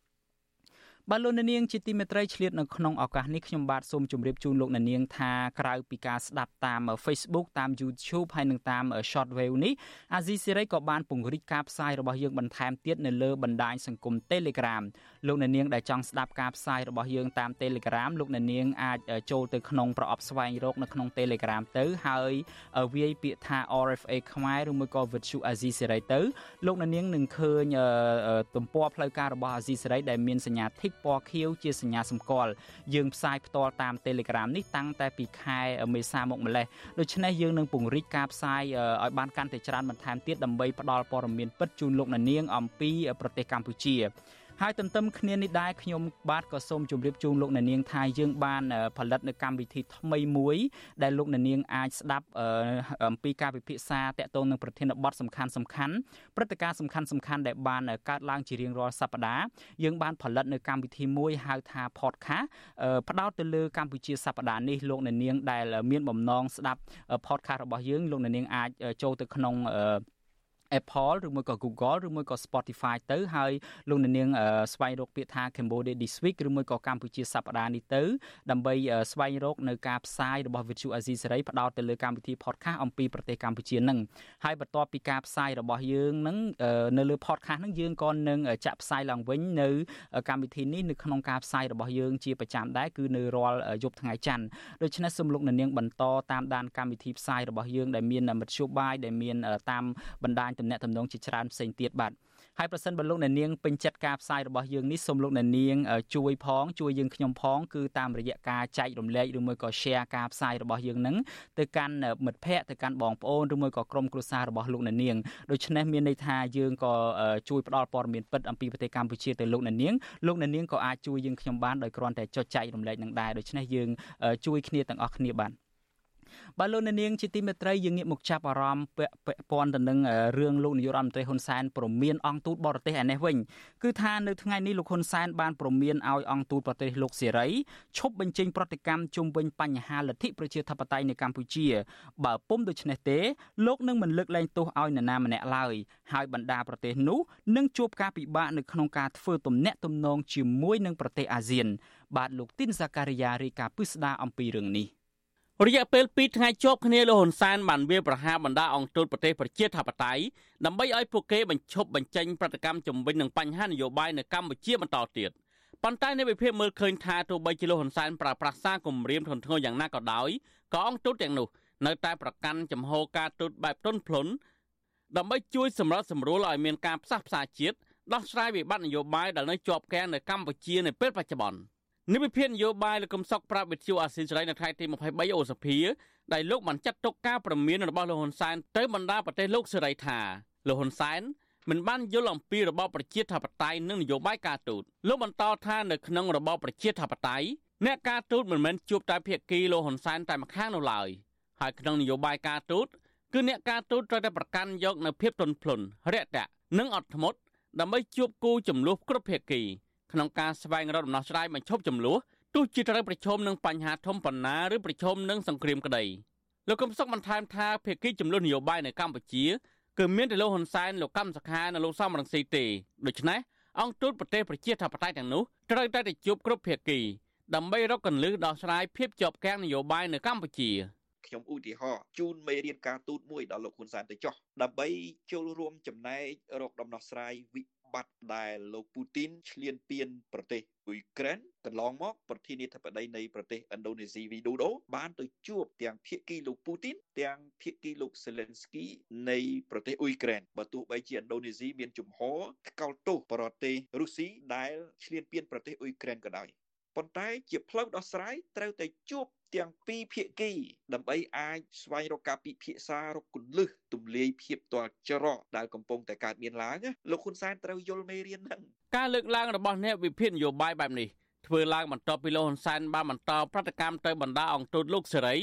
បាទលោកនាងជាទីមេត្រីឆ្លៀតនៅក្នុងឱកាសនេះខ្ញុំបាទសូមជម្រាបជូនលោកនាងថាក្រៅពីការស្ដាប់តាម Facebook តាម YouTube ហើយនិងតាម Shortwave នេះអាស៊ីសេរីក៏បានពង្រីកការផ្សាយរបស់យើងបន្ថែមទៀតនៅលើបណ្ដាញសង្គម Telegram លោកនាងដែលចង់ស្ដាប់ការផ្សាយរបស់យើងតាម Telegram លោកនាងអាចចូលទៅក្នុងប្រអប់ស្វែងរកនៅក្នុង Telegram ទៅហើយវាយពាក្យថា RFA ខ្មែរឬមួយក៏ Virtu Azizi Serai ទៅលោកនាងនឹងឃើញទំព័រផ្លូវការរបស់ Azizi Serai ដែលមានសញ្ញា tick ពណ៌ខៀវជាសញ្ញាសម្គាល់យើងផ្សាយផ្ទាល់តាម Telegram នេះតាំងតែពីខែមេសាមកម្លេះដូច្នេះយើងនឹងពង្រីកការផ្សាយឲ្យបានកាន់តែច្រើនបន្ថែមទៀតដើម្បីផ្ដល់ព័ត៌មានពិតជូនលោកអ្នកនាងអំពីប្រទេសកម្ពុជា ហើយទន្ទឹមគ្នានេះដែរខ្ញុំបាទក៏សូមជម្រាបជូនលោកអ្នកនាងថាយើងបានផលិតនៅកម្មវិធីថ្មីមួយដែលលោកអ្នកនាងអាចស្ដាប់អំពីការពិភាក្សាតាក់ទងនឹងប្រធានបទសំខាន់សំខាន់ព្រឹត្តិការណ៍សំខាន់សំខាន់ដែលបានកើតឡើងជារៀងរាល់សប្តាហ៍យើងបានផលិតនៅកម្មវិធីមួយហៅថា podcast ផ្ដោតទៅលើកម្ពុជាសប្តាហ៍នេះលោកអ្នកនាងដែលមានបំណងស្ដាប់ podcast របស់យើងលោកអ្នកនាងអាចចូលទៅក្នុង Apple ឬមួយក៏ Google ឬមួយក៏ Spotify ទៅហើយលោកអ្នកនាងស្វែងរកពាក្យថា Cambodia This Week ឬមួយក៏កម្ពុជាសប្តាហ៍នេះទៅដើម្បីស្វែងរកនៅការផ្សាយរបស់ Vithu Azizi Serai ផ្ដោតទៅលើកម្មវិធី podcast អំពីប្រទេសកម្ពុជានឹងហើយបន្ទាប់ពីការផ្សាយរបស់យើងនឹងនៅលើ podcast នឹងយើងក៏នឹងចាក់ផ្សាយឡើងវិញនៅកម្មវិធីនេះនៅក្នុងការផ្សាយរបស់យើងជាប្រចាំដែរគឺនៅរាល់យប់ថ្ងៃច័ន្ទដូច្នេះសូមលោកអ្នកនាងបន្តតាមដានកម្មវិធីផ្សាយរបស់យើងដែលមានមធ្យោបាយដែលមានតាមបណ្ដាញទំនាក់ទំនងជាច្រើនផ្សេងទៀតបាទហើយប្រសិនបើលោកអ្នកនាងពេញចិត្តការផ្សាយរបស់យើងនេះសូមលោកអ្នកនាងជួយផងជួយយើងខ្ញុំផងគឺតាមរយៈការចែករំលែកឬមួយក៏ share ការផ្សាយរបស់យើងនឹងទៅកាន់មិត្តភ័ក្តិទៅកាន់បងប្អូនឬមួយក៏ក្រុមគ្រួសាររបស់លោកអ្នកនាងដូច្នេះមានន័យថាយើងក៏ជួយផ្ដល់ព័ត៌មានពិតអំពីប្រទេសកម្ពុជាទៅលោកអ្នកនាងលោកអ្នកនាងក៏អាចជួយយើងខ្ញុំបានដោយគ្រាន់តែចុចចែករំលែកនឹងដែរដូច្នេះយើងជួយគ្នាទាំងអស់គ្នាបាទ បាទលោកនាងជាទីមេត្រីយើងងាកមកចាប់អារម្មណ៍ពាក់ព័ន្ធទៅនឹងរឿងលោកនាយករដ្ឋមន្ត្រីហ៊ុនសែនព្រមានអង្គទូតបរទេសឯនេះវិញគឺថានៅថ្ងៃនេះលោកហ៊ុនសែនបានព្រមានឲ្យអង្គទូតប្រទេសលោកសេរីឈប់បញ្ចេញប្រតិកម្មជុំវិញបញ្ហាលទ្ធិប្រជាធិបតេយ្យនៅកម្ពុជាបើពុំដូច្នេះទេលោកនឹងមិនលើកលែងទោសឲ្យនរណាម្នាក់ឡើយហើយបណ្ដាប្រទេសនោះនឹងជួបការពិបាកនៅក្នុងការធ្វើទំនាក់ទំនងជាមួយនឹងប្រទេសអាស៊ាន បាទលោកទីនសាការីយ៉ារាយការណ៍ពិស្ដាអំពីរឿងនេះ រយៈពេល2ថ្ងៃជាប់គ្នាលោកហ៊ុនសែនបានវាប្រហារបណ្ដាអង្គទូតប្រទេសប្រជាធិបតេយ្យដើម្បីឲ្យពួកគេបញ្ឈប់បញ្ចេញប្រតិកម្មជំវិញនឹងបញ្ហានយោបាយនៅកម្ពុជាបន្តទៀតប៉ុន្តែនៅវិភាគមើលឃើញថាទោះបីជាលោកហ៊ុនសែនប្រើប្រាស់សារគម្រាមធ្ងន់ធ្ងរយ៉ាងណាក៏ដោយក៏អង្គទូតទាំងនោះនៅតែប្រកាន់ចំហការទូតបែបទន់ភ្លន់ដើម្បីជួយសម្របសម្រួលឲ្យមានការផ្សះផ្សាជាតិដោះស្រាយវិបត្តិនយោបាយដែលនៅជាប់គាំងនៅកម្ពុជានៅពេលបច្ចុប្បន្ន។ និវិភាននយោបាយលោកកឹមសុខប្រាប់វិទ្យុអាស៊ីសេរីនៅថ្ងៃទី23អូសភាដែលលោកបានចាត់ទុកការប្រមានរបស់លោកហ៊ុនសែនទៅបណ្ដាប្រទេសលោកសេរីថាលោកហ៊ុនសែនមិនបានយល់អំពីរបបប្រជាធិបតេយ្យនិងនយោបាយការទូតលោកបន្តថានៅក្នុងរបបប្រជាធិបតេយ្យអ្នកការទូតមិនមែនជួបតែភាគីលោកហ៊ុនសែនតែម្ខាងនោះឡើយហើយក្នុងនយោបាយការទូតគឺអ្នកការទូតត្រូវតែប្រកាន់យកនៅភាពទន់ភ្លន់រាក់ទាក់និងអត់ធ្មត់ដើម្បីជួបគូចំនួនគ្រប់ភាគី ក្នុងការស្វែងរកដំណោះស្រាយបញ្ឈប់ចំនួនទោះជាត្រូវប្រឈមនឹងបញ្ហាធំប៉ុណ្ណាឬប្រឈមនឹងសង្គ្រាមក្តីលោកកឹមសុខបន្ថែមថាភាគីចំនួននយោបាយនៅកម្ពុជាគឺមានតែលោកហ៊ុនសែនលោកកម្មសខានិងលោកសំរងស៊ីទេដូច្នេះអង្គទូតប្រទេសប្រជាធិបតេយ្យទាំងនោះត្រូវតែទៅជួបគ្រប់ភាគីដើម្បីរកកន្លឹះដោះស្រាយភាពជាប់គាំងនយោបាយនៅកម្ពុជាខ្ញុំឧទាហរណ៍ជូនមេរៀនការទូតមួយដល់លោកហ៊ុនសែនទៅចោះដើម្បីចូលរួមចំណែករកដំណោះស្រាយវិ បត្តិដែលលោកពូទីនឈ្លានពានប្រទេសអ៊ុយក្រែនកន្លងមកប្រធានាធិបតីនៃប្រទេសឥណ្ឌូនេស៊ីវីដូដូបានទៅជួបទាំងភាគីលោកពូទីនទាំងភាគីលោកសេលិនស្គីនៃប្រទេសអ៊ុយក្រែនបើទោះបីជាឥណ្ឌូនេស៊ីមានជំហរថ្កោលទោសប្រទេសរុស្ស៊ីដែលឈ្លានពានប្រទេសអ៊ុយក្រែនក៏ដោយប៉ុន្តែជាផ្លូវដោះស្រាយត្រូវតែជួប ទាំងពីរភាគី ដើម្បីអាចស្វែងរកការពិភាក្សារកគន្លឹះទំលាយភាពទាល់ច្រកដែលកំពុងតែកើតមានឡើងលោកហ៊ុនសែនត្រូវយល់មេរៀនហ្នឹងការលើកឡើងរបស់អ្នកវិភាគនយោបាយបែបនេះធ្វើឡើងបន្ទាប់ពីលោកហ៊ុនសែនបានបន្តប្រតិកម្មទៅបណ្ដាអង្គទូតលោកសេរី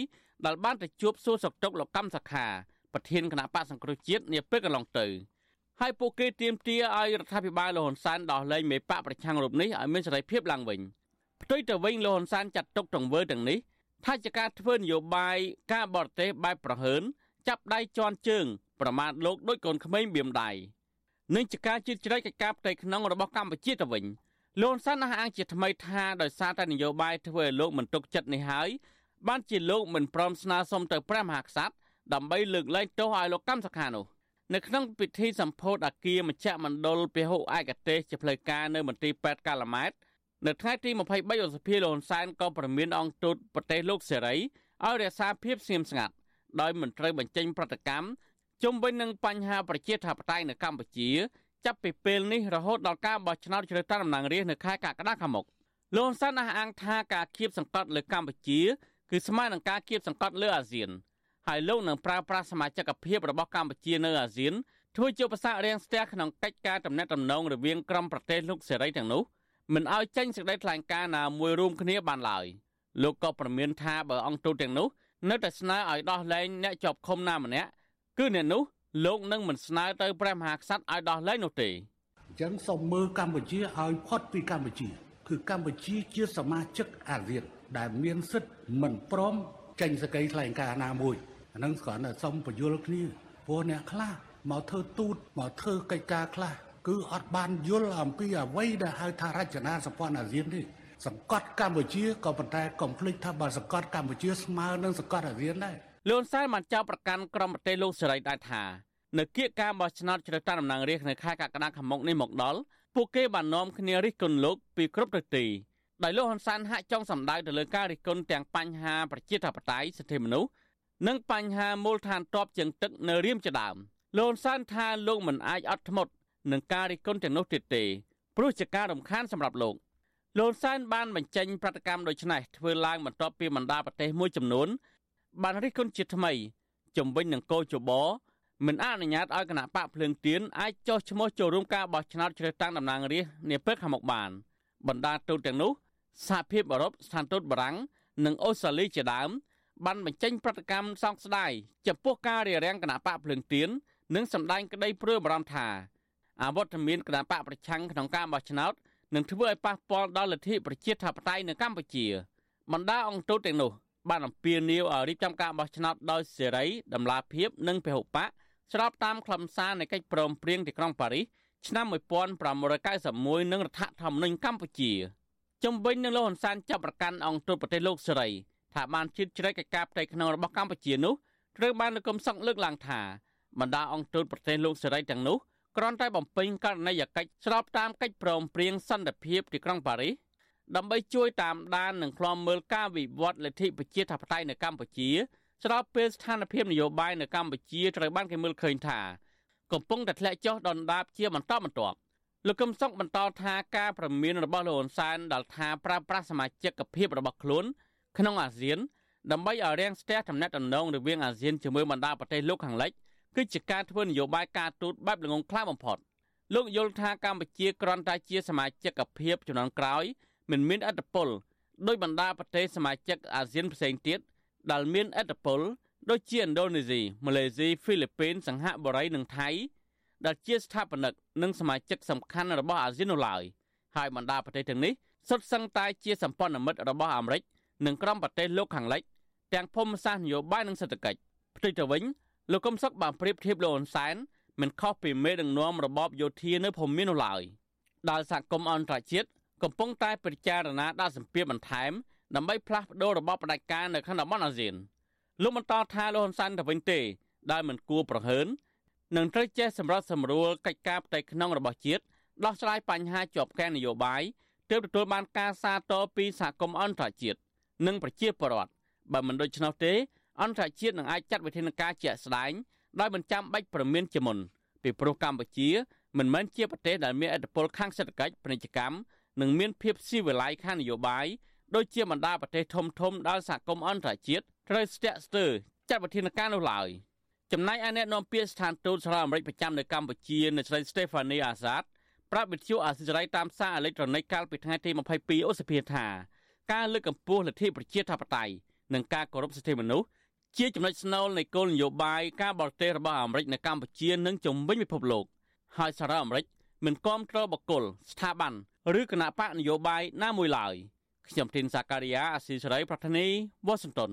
ដែលបានទៅជួបសួរសុខទុក្ខលោកកម្មសខាប្រធានគណៈបកសង្គ្រោះជាតិនាពេលកន្លងទៅហើយពួកគេទាមទារឲ្យរដ្ឋាភិបាលលោកហ៊ុនសែនដោះលែងមេបកប្រឆាំងរូបនេះឲ្យមានសេរីភាពឡើងវិញផ្ទុយទៅវិញលោកហ៊ុនសែនចាត់ទុកទង្វើទាំងនេះ ថាជាការធ្វើនយោបាយការបរទេសបែបប្រហើនចាប់ដៃជន់ជើង ប្រមាថលោកដោយកូនក្មេងបៀមដៃនឹងជាការជិតជ្រែកកិច្ចការផ្ទៃក្នុងរបស់កម្ពុជាទៅវិញលោកសានអះអាងជាថ្មីថាដោយសារតែនយោបាយធ្វើឲ្យលោកមិនទុកចិត្តនេះហើយបានជាលោកមិនព្រមស្នើសុំទៅព្រះមហាក្សត្រដើម្បីលើកលែងទោសឲ្យលោកកម្មសខានោះនៅក្នុងពិធីសម្ពោធអគារមជ្ឈមណ្ឌលពហុឯកទេសជាផ្លូវការនៅមន្ទីរពេទ្យកាឡាម៉ែត នៅថ្ងៃទី23ឧសភាលោកហ៊ុនសែនក៏ប្រមានអង្គទូតប្រទេសលោកសេរីឲ្យរក្សាភាពស្ងៀមស្ងាត់ដោយមិនត្រូវបញ្ចេញប្រតិកម្មជុំវិញនឹងបញ្ហាប្រជាធិបតេយ្យនៅកម្ពុជា ចាប់ពីពេលនេះរហូតដល់ការបោះឆ្នោតជ្រើសតាំងតំណាងរាស្ត្រនៅខែកក្កដាខាងមុខលោកហ៊ុនសែនអះអាងថាការគៀបសង្កត់លើកម្ពុជាគឺស្មើនឹងការគៀបសង្កត់លើអាស៊ានហើយលោកនឹងប្រើប្រាស់សមាជិកភាពរបស់កម្ពុជានៅអាស៊ានធ្វើជាឧបសគ្គរាំងស្ទះក្នុងកិច្ចការតំណែងតំណងរវាងក្រុមប្រទេសលោកសេរីទាំងនោះ មិនឲ្យចេញសេចក្តីថ្លែងការណ៍ណាមួយរួមគ្នាបានឡើយលោកក៏ប្រមានថាបើអង្គទូតទាំងនោះនៅតែស្នើឲ្យដោះលែងអ្នកជាប់ឃុំណាម្នាក់គឺអ្នកនោះលោកនឹងមិនស្នើទៅព្រះមហាក្សត្រឲ្យដោះលែងនោះទេអញ្ចឹងសូមមើលកម្ពុជាឲ្យផុតពីកម្ពុជា គឺកម្ពុជាជាសមាជិកអាស៊ានដែលមានសិទ្ធិមិនព្រមចេញសេចក្តីថ្លែងការណ៍ណាមួយអានឹងគ្រាន់តែសូមបញ្យល់គ្នាព្រោះអ្នកខ្លះមកធ្វើទូតមកធ្វើកិច្ចការខ្លះ គឺអត់បានយល់អំពីអ្វីដែលហៅថារចនាសម្ព័ន្ធអាស៊ាននេះសង្កត់កម្ពុជាក៏ប៉ុន្តែកុំភ្លេចថាបើសង្កត់កម្ពុជាស្មើនឹងសង្កត់អាស៊ានដែរលោកសែនបានចោទប្រកាន់ក្រុមប្រទេសលោកសេរីដែរថានៅគៀកការបោះឆ្នោតជ្រើសតាំងតំណាងរាស្ត្រនៅខែកក្កដាខាងមុខនេះមកដល់ពួកគេបាននាំគ្នារិះគន់លោកពីគ្រប់ទិសទីដោយលោកហ៊ុនសែនហាក់ចង់សម្ដៅទៅលើការរិះគន់ទាំងបញ្ហាប្រជាធិបតេយ្យសិទ្ធិមនុស្សនិងបញ្ហាមូលដ្ឋានទ័ពជើងទឹកនៅរៀមជាដើមលោកហ៊ុនសែនថាលោកមិនអាចអត់ធ្មត់ នឹងការរិះគន់ទាំងនោះទៀតទេព្រោះជាការរំខានសម្រាប់លោកលោកសែនបានបញ្ចេញប្រតិកម្មដូចនេះធ្វើឡើងបន្ទាប់ពីបណ្ដាប្រទេសមួយចំនួន បានរិះគន់ជាថ្មីជំវិញនឹងកោជបមិនអនុញ្ញាតឲ្យគណៈបកភ្លើងទៀនអាចចុះឈ្មោះចូលរួមការបោះឆ្នោតជ្រើសតាំងតំណាងរាស្ត្រនាពេលខាងមុខបាន បណ្ដាទូតទាំងនោះសហភាពអឺរ៉ុបស្ថានទូតបារាំងនិងអូស្ត្រាលីជាដើមបានបញ្ចេញប្រតិកម្មសោកស្ដាយចំពោះការរារាំងគណៈបកភ្លើងទៀននិងសម្ដែងក្តីព្រួយបារម្ភថា អវត្តមានគណៈបកប្រឆាំងក្នុងការបោះឆ្នោតនឹងធ្វើឲ្យប៉ះពាល់ដល់លទ្ធិប្រជាធិបតេយ្យនៅកម្ពុជាបណ្ដាអង្គទូតទាំងនោះបានអំពាវនាវឲ្យរៀបចំការបោះឆ្នោតដោយសេរីដំណាភិបនិងពហុបកស្របតាមខ្លឹមសារនៃកិច្ចព្រមព្រៀងទីក្រុងប៉ារីសឆ្នាំ1991និងរដ្ឋធម្មនុញ្ញកម្ពុជាជំវិញនឹងលោកហ៊ុនសែនចាប់ប្រកាន់អង្គទូតប្រទេសលោកសេរីថាបានជិតជ្រែកកិច្ចការផ្ទៃក្នុងរបស់កម្ពុជានោះត្រូវបានលោកកឹមសុខលើកឡើងថាបណ្ដាអង្គទូតប្រទេសលោកសេរីទាំងនោះ គ្រាន់តែបំពេញករណីយកិច្ចស្របតាមកិច្ចព្រមព្រៀងសន្តិភាពទីក្រុងប៉ារីសដើម្បីជួយតាមដាននិងឃ្លាំមើលការវិវត្តលទ្ធិប្រជាធិបតេយ្យនៅកម្ពុជាស្របពេលស្ថានភាពនយោបាយនៅកម្ពុជាត្រូវបានគេមើលឃើញថាកំពុងតែធ្លាក់ចុះដុនដាបជាបន្តបន្ទាប់លោកកឹមសុខបន្តថាការប្រមានរបស់លោកហ៊ុនសែនដល់ថាប្រើប្រាស់សមាជិកភាពរបស់ខ្លួនក្នុងអាស៊ានដើម្បីឲ្យរាំងស្ទះទំនាក់ទំនងរវាងអាស៊ានជាមួយបណ្ដាប្រទេសលោកខាងលិច គឺជាការធ្វើនយោបាយការទូតបែបល្ងងខ្លៅបំផុតលោកយល់ថាកម្ពុជាគ្រាន់តែជាសមាជិកភាពជំនាន់ក្រោយមិនមានអធិបុលដោយបណ្ដាប្រទេសសមាជិកអាស៊ានផ្សេងទៀតដែលមានអធិបុលដូចជាឥណ្ឌូនេស៊ីម៉ាឡេស៊ីហ្វីលីពីនសិង្ហបុរីនិងថៃដែលជាស្ថាបនិកនិងសមាជិកសំខាន់របស់អាស៊ាននោះឡើយហើយបណ្ដាប្រទេសទាំងនេះសុទ្ធសឹងតែជាសម្ព័ន្ធមិត្តរបស់អាមេរិកនិងក្រុមប្រទេសលោកខាងលិចទាំងភូមិសាស្ត្រនយោបាយនិងសេដ្ឋកិច្ចផ្ទុយទៅវិញ លោកកឹមសុខបានប្រៀបធៀបលោកហ៊ុនសែនមិនខុសពីមេដឹកនាំរបបយោធានៅភូមិមាននោះឡើយដែលសហគមន៍អន្តរជាតិកំពុងតែពិចារណាដាក់សម្ពាធបន្ថែមដើម្បីផ្លាស់ប្តូររបបផ្ដាច់ការនៅក្នុងតំបន់អាស៊ានលោកបន្តថាលោកហ៊ុនសែនទៅវិញទេដែលមិនគួរប្រហើននឹងត្រូវចេះសម្រាប់សម្រួលកិច្ចការផ្ទៃក្នុងរបស់ជាតិដោះស្រាយបញ្ហាជាប់គាំងនយោបាយទើបទទួលបានការសាទរពីសហគមន៍អន្តរជាតិនិងប្រជាពលរដ្ឋបើមិនដូច្នោះទេ អន្តរជាតិនឹងអាចចាត់វិធានការជាក់ស្ដែងដោយមិនចាំបាច់ប្រមានជាមុនពីព្រោះកម្ពុជាមិនមែនជាប្រទេសដែលមានឥទ្ធិពលខាងសេដ្ឋកិច្ចពាណិជ្ជកម្មនិងមានភាពស៊ីវិល័យខាងនយោបាយដូចជាបណ្ដាប្រទេសធំធំដែលសហគមន៍អន្តរជាតិត្រូវស្ទាក់ស្ទើរចាត់វិធានការនោះឡើយចំណែកឯអ្នកនាំពាក្យស្ថានទូតសហរដ្ឋអាមេរិកប្រចាំនៅកម្ពុជានៅស្រី Stephanie Azad ប្រាប់វិទ្យុអាស៊ីសេរីតាមសារអេឡិចត្រូនិកកាលពីថ្ងៃទី22ឧសភាថាការលើកកម្ពស់លទ្ធិប្រជាធិបតេយ្យនិងការគោរពសិទ្ធិមនុស្ស ជាចំណុចស្នូលនៃគោលនយោបាយការបរទេសរបស់អាមេរិកនៅកម្ពុជានិងជំវិញពិភពលោកហើយសហរដ្ឋអាមេរិកមិនគាំទ្របកគលស្ថាប័នឬគណៈបកនយោបាយណាមួយឡើយខ្ញុំធីនសាការីយ៉ាអាស៊ីសេរីប្រធានីវ៉ាស៊ីនតោន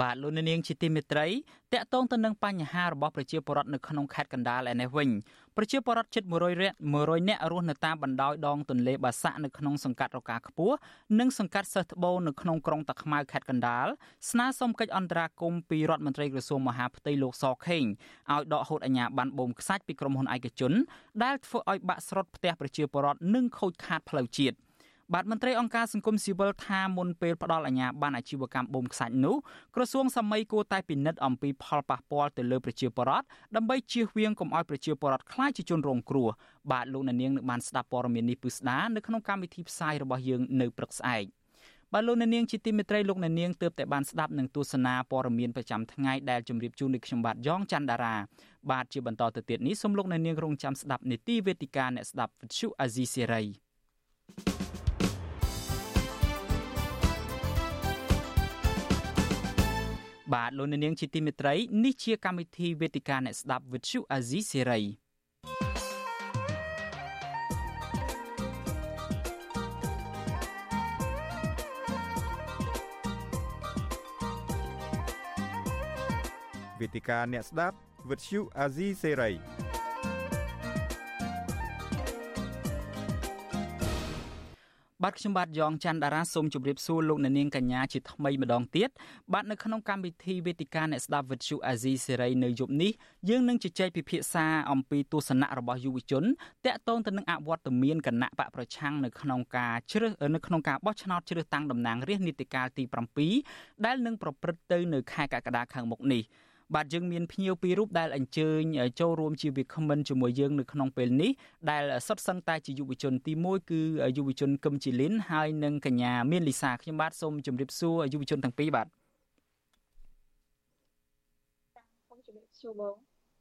បាទលោកនាងជាទីមេត្រីតកតងទៅនឹងបញ្ហារបស់ប្រជាពលរដ្ឋនៅក្នុងខេត្តកណ្ដាលឯនេះវិញប្រជាពលរដ្ឋជិត100នាក់100នាក់រស់នៅតាមបណ្ដោយដងទន្លេបាសាក់នៅក្នុងសង្កាត់រកាខ្ពស់និងសង្កាត់សិស្សត្បូងនៅក្នុងក្រុងតាខ្មៅខេត្តកណ្ដាលស្នើសុំកិច្ចអន្តរាគមន៍ពីរដ្ឋមន្ត្រីក្រសួងមហាផ្ទៃលោកសខេងឲ្យដកហូតអាជ្ញាប័ណ្ណបូមខ្សាច់ពីក្រុមហ៊ុនឯកជនដែលធ្វើឲ្យបាក់ស្រុតផ្ទះប្រជាពលរដ្ឋនិងខូចខាតផ្លូវជាតិ។ បាទមន្ត្រីអង្គការសង្គមស៊ីវិលថាមុនពេលផ្ដល់អាជ្ញាប័ណ្ណអាជីវកម្មបូមខ្សាច់នោះក្រសួងសម័យគួរតែពិនិត្យអំពីផលប៉ះពាល់ទៅលើប្រជាពលរដ្ឋដើម្បីជៀសវាងកុំឲ្យប្រជាពលរដ្ឋខ្លាចជាជនរងគ្រោះបាទលោកអ្នកនាងនឹងបានស្ដាប់ព័ត៌មាននេះពិស្ដានៅក្នុងកម្មវិធីផ្សាយរបស់យើងនៅព្រឹកស្អែកបាទលោកអ្នកនាងជាទីមេត្រីលោកអ្នកនាងទើបតែបានស្ដាប់នឹងទស្សនាព័ត៌មានប្រចាំថ្ងៃដែលជម្រាបជូននៅខ្ញុំបាទយ៉ងច័ន្ទដារាបាទជាបន្តទៅទៀតនេះសូមលោកអ្នកនាងរងចាំស្ដាប់នីតិវេទិកាអ្នកស្ដាប់វិទ្យុអាស៊ីសេរី បាទលោកនាងជាទីមេត្រីនេះជាកម្មវិធីវេទិកាអ្នកស្ដាប់វិទ្យុអាស៊ីសេរីវេទិកាអ្នកស្ដាប់វិទ្យុអា បាទខ្ញុំបាទយ៉ងច័ន្ទដារាសូមជម្រាបសួរលោកអ្នកនាងកញ្ញាជាថ្មីម្ដងទៀតបាទនៅក្នុងកម្មវិធីវេទិកាអ្នកស្ដាប់វិទ្យុអាស៊ីសេរីនៅយប់នេះយើងនឹងជជែកពិភាក្សាអំពីទស្សនៈរបស់យុវជនតាក់ទងទៅនឹងអវត្តមានគណៈបកប្រឆាំងនៅក្នុងការជ្រើសនៅក្នុងការបោះឆ្នោតជ្រើសតាំងតំណាងរាស្ត្រនីតិកាលទី7ដែលនឹងប្រព្រឹត្តទៅនៅខែកក្កដាខាងមុខនេះ។ បាទយើងមានភ្ញៀវពីររូបដែលអញ្ជើញចូលរួមជាវាគ្មិនជាមួយយើងនៅក្នុងពេលនេះដែលសុទ្ធសឹងតែជាយុវជនទី1គឺយុវជនកឹមជីលីនហើយនិងកញ្ញាមានលីសាខ្ញុំបាទសូមជម្រាបសួរយុវជនទាំងពីរបាទ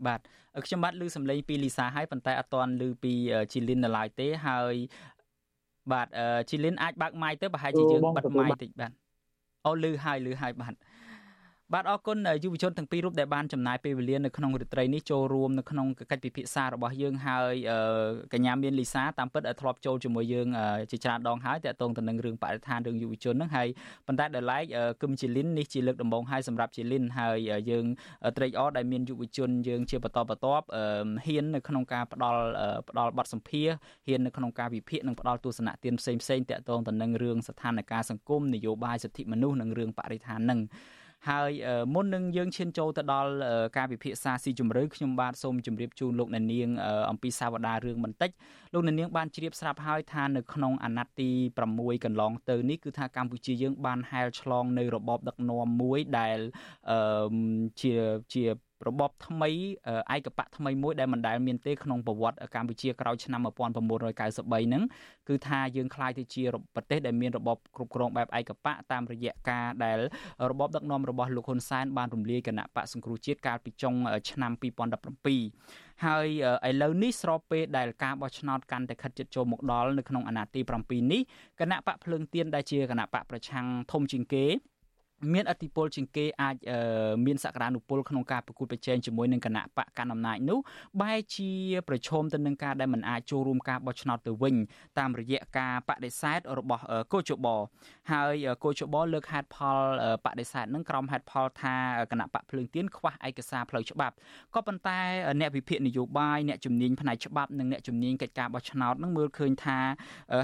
បាទខ្ញុំបាទឮសំឡេងពីលីសាហើយប៉ុន្តែអត់ទាន់ឮពីជីលីននៅឡើយទេហើយបាទជីលីនអាចបើកម៉ាយទៅប្រហែលជាយើងបិទម៉ាយតិចបាទអូឮហើយឮហើយបាទ បាទអរគុណយុវជនទាំងពីររូបដែលបានចំណាយពេលវេលានៅក្នុងរាត្រីនេះចូលរួមនៅក្នុងកិច្ចពិភាក្សារបស់យើងហើយកញ្ញាមានលីសាតាមពិតធ្លាប់ចូលជាមួយយើងជាច្រើនដងហើយតាក់ទងទៅនឹងរឿងបរិស្ថានរឿងយុវជនហ្នឹងហើយប៉ុន្តែដល់ឡែកគឹមជីលីននេះជាលើកដំបូងហើយសម្រាប់ជីលីនហើយយើងត្រេកអរដែលមានយុវជនយើងជាបន្តបន្ទាប់ហ៊ាននៅក្នុងការផ្ដល់ផ្ដល់បទសម្ភាសហ៊ាននៅក្នុងការវិភាគនិងផ្ដល់ទស្សនៈទានផ្សេងផ្សេងតាក់ទងទៅនឹងរឿងស្ថានភាពសង្គមនយោបាយសិទ្ធិមនុស្សនិងរឿងបរិស្ថានហ្នឹង ហើយមុននឹងយើងឈានចូលទៅដល់ការពិភាក្សាស៊ីជម្រៅខ្ញុំបាទសូមជម្រាបជូនលោកអ្នកនាងអំពីសាវតារឿងបន្តិចលោកអ្នកនាងបានជ្រាបស្រាប់ហើយថានៅក្នុងអាណត្តិទី6កន្លងទៅនេះគឺថាកម្ពុជាយើងបានហែលឆ្លងនៅរបបដឹកនាំមួយដែលជាជា របបថ្មីឯកបៈថ្មីមួយដែលមិនដែលមានទេក្នុងប្រវត្តិកម្ពុជាក្រោយឆ្នាំ1993ហ្នឹងគឺថាយើងខ្លាយទៅជាប្រទេសដែលមានរបបគ្រប់គ្រងបែបឯកបៈតាមរយៈការដែលរបបដឹកនាំរបស់លោកហ៊ុនសែនបានរំលាយគណៈបកសង្គ្រោះជាតិកាលពីចុងឆ្នាំ2017ហើយឥឡូវនេះស្របពេលដែលការបោះឆ្នោតកាន់តែខិតជិតចូលមកដល់នៅក្នុងអាណត្តិទី7នេះគណៈបកភ្លើងទៀនដែលជាគណៈបកប្រឆាំងធំជាងគេ មានអធិបុលជាងគេអាចមានសក្តានុពលក្នុងការប្រកួតប្រជែងជាមួយនឹងគណៈបកកណ្ដាលអំណាចនោះបែរជាប្រឈមទៅនឹងការដែលមិនអាចចូលរួមការបោះឆ្នោតទៅវិញតាមរយៈការបដិសេធរបស់កោជបហើយកោជបលើកហេតុផលបដិសេធនឹងក្រុមហេតុផលថាគណៈបកភ្លើងទៀនខ្វះឯកសារផ្លូវច្បាប់ក៏ប៉ុន្តែអ្នកវិភាគនយោបាយអ្នកជំនាញផ្នែកច្បាប់និងអ្នកជំនាញកិច្ចការបោះឆ្នោតនឹងមើលឃើញថា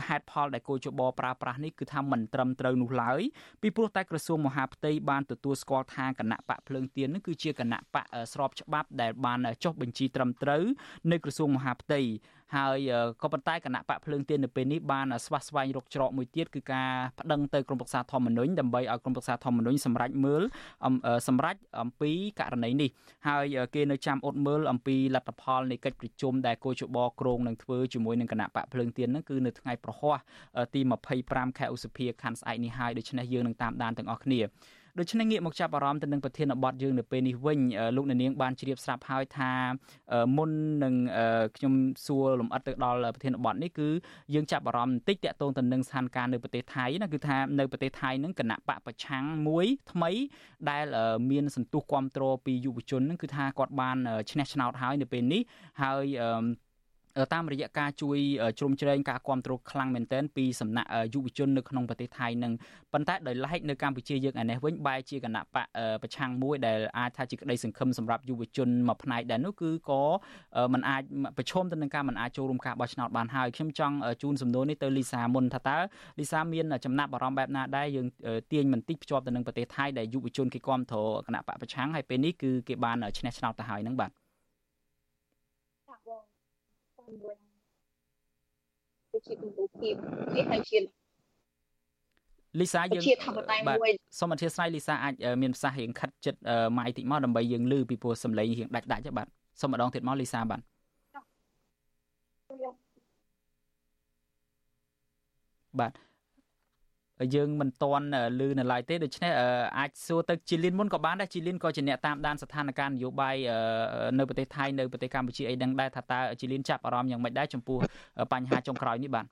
ហេតុផលដែលកោជបប្រើប្រាស់នេះគឺថាមិនត្រឹមត្រូវនោះឡើយពីព្រោះតែក្រសួងមហាផ្ទៃបានទទួលស្គាល់ថាគណៈបកភ្លើងទៀននឹងគឺជាគណៈបកស្របច្បាប់ដែលបានចុះបញ្ជីត្រឹមត្រូវនៅក្រសួងមហាផ្ទៃ ហើយក៏ប៉ុន្តែគណៈបកភ្លើងទៀននៅពេលនេះបានស្វាស្វែងរកច្រកមួយទៀតគឺការប្តឹងទៅក្រមប្រឹក្សាធម្មនុញ្ញដើម្បីឲ្យក្រមប្រឹក្សាធម្មនុញ្ញសម្រេចមើលសម្រេចអំពីករណីនេះហើយគេនៅចាំអត់មើលអំពីលទ្ធផលនៃកិច្ចប្រជុំដែលគោជបក្រងនឹងធ្វើជាមួយនឹងគណៈបកភ្លើងទៀនហ្នឹងគឺនៅថ្ងៃប្រហ័សទី25ខែឧសភាខែស្អែកនេះហើយដូច្នេះយើងនឹងតាមដានទាំងអស់គ្នា ដូច្នេះងាកមកចាប់អារម្មណ៍ទៅនឹងប្រធានបទយើងនៅពេលនេះវិញលោកអ្នកនាងបានជ្រាបស្រាប់ហើយថាមុននឹងខ្ញុំសួរលំអិតទៅដល់ប្រធានបទនេះគឺយើងចាប់អារម្មណ៍បន្តិចតាក់ទងទៅនឹងស្ថានភាពនៅប្រទេសថៃណាគឺថានៅប្រទេសថៃនឹងគណៈបកប្រឆាំងមួយថ្មីដែលមានសន្ទុះគ្រប់គ្រងពីយុវជននឹងគឺថាគាត់បានឈ្នះឆ្នោតហើយនៅពេលនេះហើយ តាមរយៈការជួយជ្រោមជ្រែងការគ្រប់គ្រងខ្លាំងមែនទែនពីសំណាក់យុវជននៅក្នុងប្រទេសថៃនឹងប៉ុន្តែដោយឡែកនៅកម្ពុជាយើងឯនេះវិញបែរជាគណៈបកប្រឆាំងមួយដែលអាចថាជាក្តីសង្ឃឹមសម្រាប់យុវជនមួយផ្នែកដែរនោះគឺក៏มันអាចប្រឈមទៅនឹងការมันអាចចូលរួមការបោះឆ្នោតបានហើយខ្ញុំចង់ជូនសំណួរនេះទៅលីសាមុនថាតើលីសាមានចំណាប់អារម្មណ៍បែបណាដែរយើងទាញបន្តិចភ្ជាប់ទៅនឹងប្រទេសថៃដែលយុវជនគេគ្រប់គ្រងគណៈបកប្រឆាំងហើយពេលនេះគឺគេបានឈ្នះឆ្នោតទៅហើយហ្នឹងបាទ មួយគឺជាគំរូភាពនេះហើយជាលីសាយើងជាធម្មតាមួយសូមអធិស្ឋានលីសាអាចមានប្រសាសន៍រៀងខិតចិត្តម៉ៃតិចមកដើម្បីយើងលឺពីព្រោះសំឡេងរៀងដាច់ដាច់បាទសូមម្ដងទៀតមកលីសាបាទបាទ យើងមិនតន់លឺនៅឡើយទេដូច្នេះអាចសួរទៅជីលីនមុនក៏បានដែរជីលីនក៏ជាអ្នកតាមដានស្ថានភាពនយោបាយនៅប្រទេសថៃនៅប្រទេសកម្ពុជាអីដឹងដែរថាតើជីលីនចាប់អារម្មណ៍យ៉ាងម៉េចដែរចំពោះបញ្ហាចុងក្រោយនេះបាទ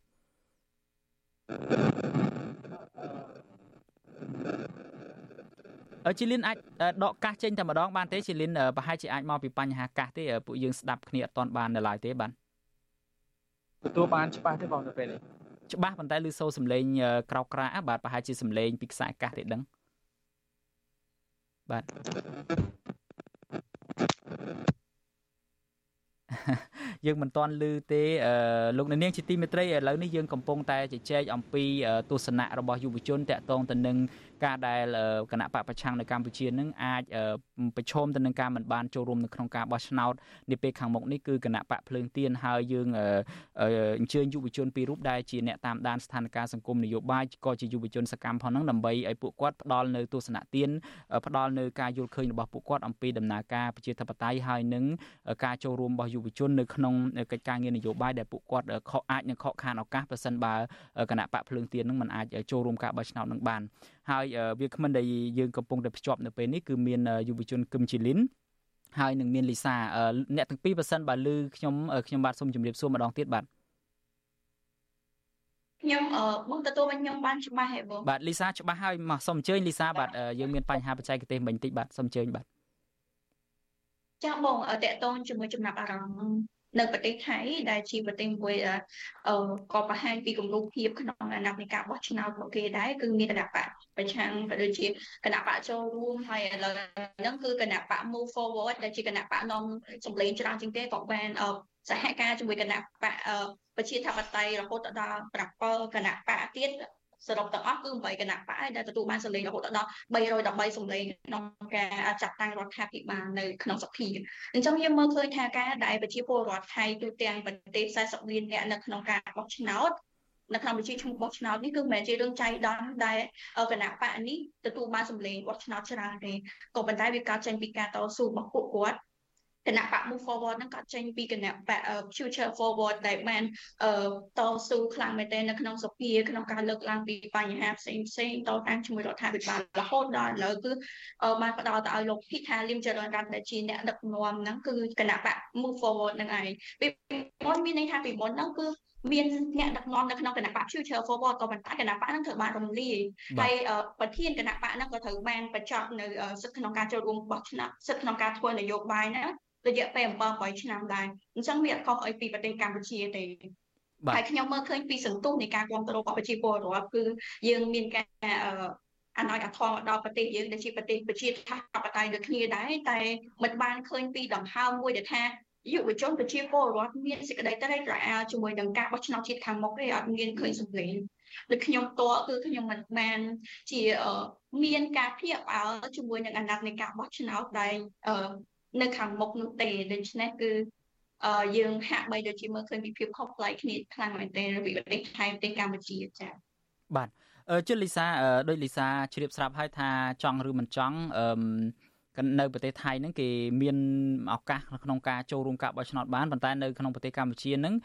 អឺជីលីនអាចដកកាសចេញតែម្ដងបានទេជីលីនប្រហែលជាអាចមកពីបញ្ហាកាសទេពួកយើងស្ដាប់គ្នាអត់ទាន់បាននៅឡើយទេបាទទទួលបានច្បាស់ទេបងនៅពេលនេះ ច្បាស់ប៉ុន្តែឮសូរសំឡេងក្រោកក្រាបាទប្រហែលជាសំឡេងពីខ្សែអាកាសទេដឹងបាទ យើងមិនទាន់ឮទេលោកនាងជាទីមេត្រីឥឡូវនេះយើងកំពុងតែជជែកអំពីទស្សនៈរបស់យុវជនតាក់ទងទៅនឹងការដែលគណៈបកប្រឆាំងនៅកម្ពុជានឹងអាចប្រឈមទៅនឹងការមិនបានចូលរួមនៅក្នុងការបោះឆ្នោតនាពេលខាងមុខនេះគឺគណៈបកភ្លើងទៀនហើយយើងអញ្ជើញយុវជនពីររូបដែលជាអ្នកតាមដានស្ថានភាពសង្គមនយោបាយក៏ជាយុវជនសកម្មផងហ្នឹងដើម្បីឲ្យពួកគាត់ផ្ដល់នៅទស្សនៈទៀនផ្ដល់នៅការយល់ឃើញរបស់ពួកគាត់អំពីដំណើរការប្រជាធិបតេយ្យហើយនឹងការចូលរួមរបស់យុវជននៅក្នុងកិច្ចការងារនយោបាយដែលពួកគាត់ខកអាចនឹងខកខានឱកាសប្រសិនបើគណៈបកភ្លើងទៀននឹងមិនអាចចូលរួមការបោះឆ្នោតនឹងបានហើយវាគ្មិនដែលយើងកំពុងតែភ្ជាប់នៅពេលនេះគឺមានយុវជនគឹមជីលីនហើយនឹងមានលីសាអ្នកទាំងពីរប៉ះសិនបើលឺខ្ញុំខ្ញុំបាទសូមជម្រាបសួរម្ដងទៀតបាទខ្ញុំអឺបងទទួលវិញខ្ញុំបានច្បាស់ហេបងបាទលីសាច្បាស់ហើយមកសូមអញ្ជើញលីសាបាទយើងមានបញ្ហាបច្ចេកទេសមិញតិចបាទសូមអញ្ជើញបាទ ចាបងតកតងជាមួយចំណាប់អារម្មណ៍នៅប្រទេសថៃដែលជាប្រទេសមួយអឺក៏បង្ហាញពីគំរូភាពក្នុងអាណត្តិនៃការបោះឆ្នោតរបស់គេដែរគឺមានគណៈបកប្រឆាំងក៏ដូចជាគណៈបកចូលរួមហើយឥឡូវហ្នឹងគឺគណៈបក move forward ដែលជាគណៈបកនាំសម្លេងច្រើនជាងគេក៏បានសហការជាមួយគណៈបកប្រជាធិបតេយ្យរហូតដល់7គណៈបកទៀត សរុបទាំងអស់គឺ8គណៈបកដែលទទួលបានសម្លេងរហូតដល់313សម្លេងក្នុងការចាត់តាំងរដ្ឋាភិបាលនៅក្នុងសភាអញ្ចឹងយើងមើលឃើញថាការដែលប្រជាពលរដ្ឋថៃទូទាំងប្រទេស40លាននាក់នៅក្នុងការបោះឆ្នោតនៅក្នុងវិជាឈ្មោះបោះឆ្នោតនេះគឺមិនមែនជារឿងចៃដន្យដែលគណៈបកនេះទទួលបានសម្លេងបោះឆ្នោតច្រើនទេក៏ប៉ុន្តែវាកើតចេញពីការតស៊ូរបស់ពួកគាត់ គណៈបក move forward ហ្នឹងក៏ចេញពីគណៈបក future forward ដែលបានតស៊ូខ្លាំងមែនទែននៅក្នុងសភាក្នុងការលើកឡើងពីបញ្ហាផ្សេងផ្សេងតតាំងជាមួយរដ្ឋាភិបាលរហូតដល់ឥឡូវគឺបានផ្ដល់ទៅឲ្យលោកភិថាលឹមចរិនរដ្ឋដែលជាអ្នកដឹកនាំហ្នឹងគឺគណៈបក move forward ហ្នឹងឯងពីមុនមានន័យថាពីមុនហ្នឹងគឺមានអ្នកដឹកនាំនៅក្នុងគណៈបក Future Forward ក៏ប៉ុន្តែគណៈបកហ្នឹងត្រូវបានរំលាយហើយប្រធានគណៈបកហ្នឹងក៏ត្រូវបានបញ្ចប់នៅសិទ្ធិក្នុងការចូលរួមបោះឆ្នោតសិទ្ធិក្នុងការធ្វើនយោបាយណា រយៈពេល7ឆ្នាំដែរអញ្ចឹងវាអត់ខុសអីពីប្រទេសកម្ពុជាទេហើយខ្ញុំមើលឃើញពីសន្ទុះនៃការគ្រប់គ្រងរបស់ប្រជាពលរដ្ឋគឺយើងមានការអនុញ្ញាតធម៌ដល់ប្រទេសយើងដែលជាប្រទេសប្រជាធិបតេយ្យដូចគ្នាដែរតែមិនបានឃើញពីដង្ហើមមួយដែលថាយុវជនប្រជាពលរដ្ឋមានសេចក្តីត្រេកត្រអាលជាមួយនឹងការបោះឆ្នោតជាតិខាងមុខទេអត់មានឃើញសម្លេងដូចខ្ញុំតគឺខ្ញុំមិនបានជាមានការភៀបអើជាមួយនឹងអាណត្តិនៃការបោះឆ្នោតដែល នៅខាងមុខនោះទេដូច្នេះគឺយើងហាក់បីដូចជាមើលឃើញពីភាពខុសប្លែកគ្នាខ្លាំងមែនទែនរវាងប្រទេសថៃប្រទេសកម្ពុជាចា៎បាទជិតលីសាដោយលីសាជ្រាបស្រាប់ហើយថាចង់ឬមិនចង់អឺនៅប្រទេសថៃហ្នឹងគេមានឱកាសក្នុងការចូលរួមការបោះឆ្នោតបានប៉ុន្តែនៅក្នុងប្រទេសកម្ពុជាហ្នឹង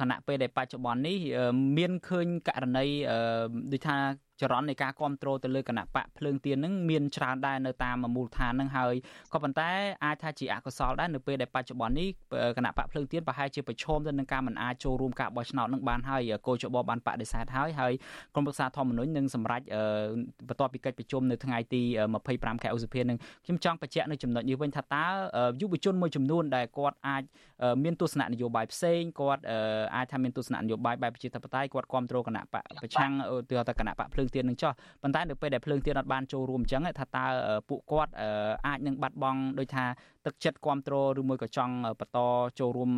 គណៈពេលដែលបច្ចុប្បន្ននេះមានឃើញករណីដូចថាចរន្តនៃការគ្រប់គ្រងទៅលើគណៈបកភ្លើងទៀននឹងមានច្រើនដែរនៅតាមមូលដ្ឋាននឹងហើយក៏ប៉ុន្តែអាចថាជាអកុសលដែរនៅពេលដែលបច្ចុប្បន្ននេះគណៈបកភ្លើងទៀនប្រហែលជាប្រឈមទៅនឹងការមិនអាចចូលរួមការបោះឆ្នោតនឹងបានហើយកោជបបានបដិសេធហើយហើយក្រុមប្រឹក្សាធម្មនុញ្ញនឹងសម្រេចបន្ទាប់ពីកិច្ចប្រជុំនៅថ្ងៃទី25ខែឧសភានឹងខ្ញុំចង់បញ្ជាក់នៅចំណុចនេះវិញថាតើយុវជនមួយចំនួនដែលគាត់អាចមានទស្សនៈនយោបាយផ្សេងគាត់អាចថាមានទស្សនៈនយោបាយបែបប្រជាធិបតេយ្យគាត់គ្រប់គ្រងគណៈបកប្រឆាំងទៅទៅគណៈបកភ្លើងទៀននឹងចោះប៉ុន្តែនៅពេលដែលភ្លើងទៀនអត់បានចូលរួមអញ្ចឹងថាតើពួកគាត់អាចនឹងបាត់បង់ដោយថាទឹកចិត្តគ្រប់គ្រងឬមួយក៏ចង់បន្តចូលរួម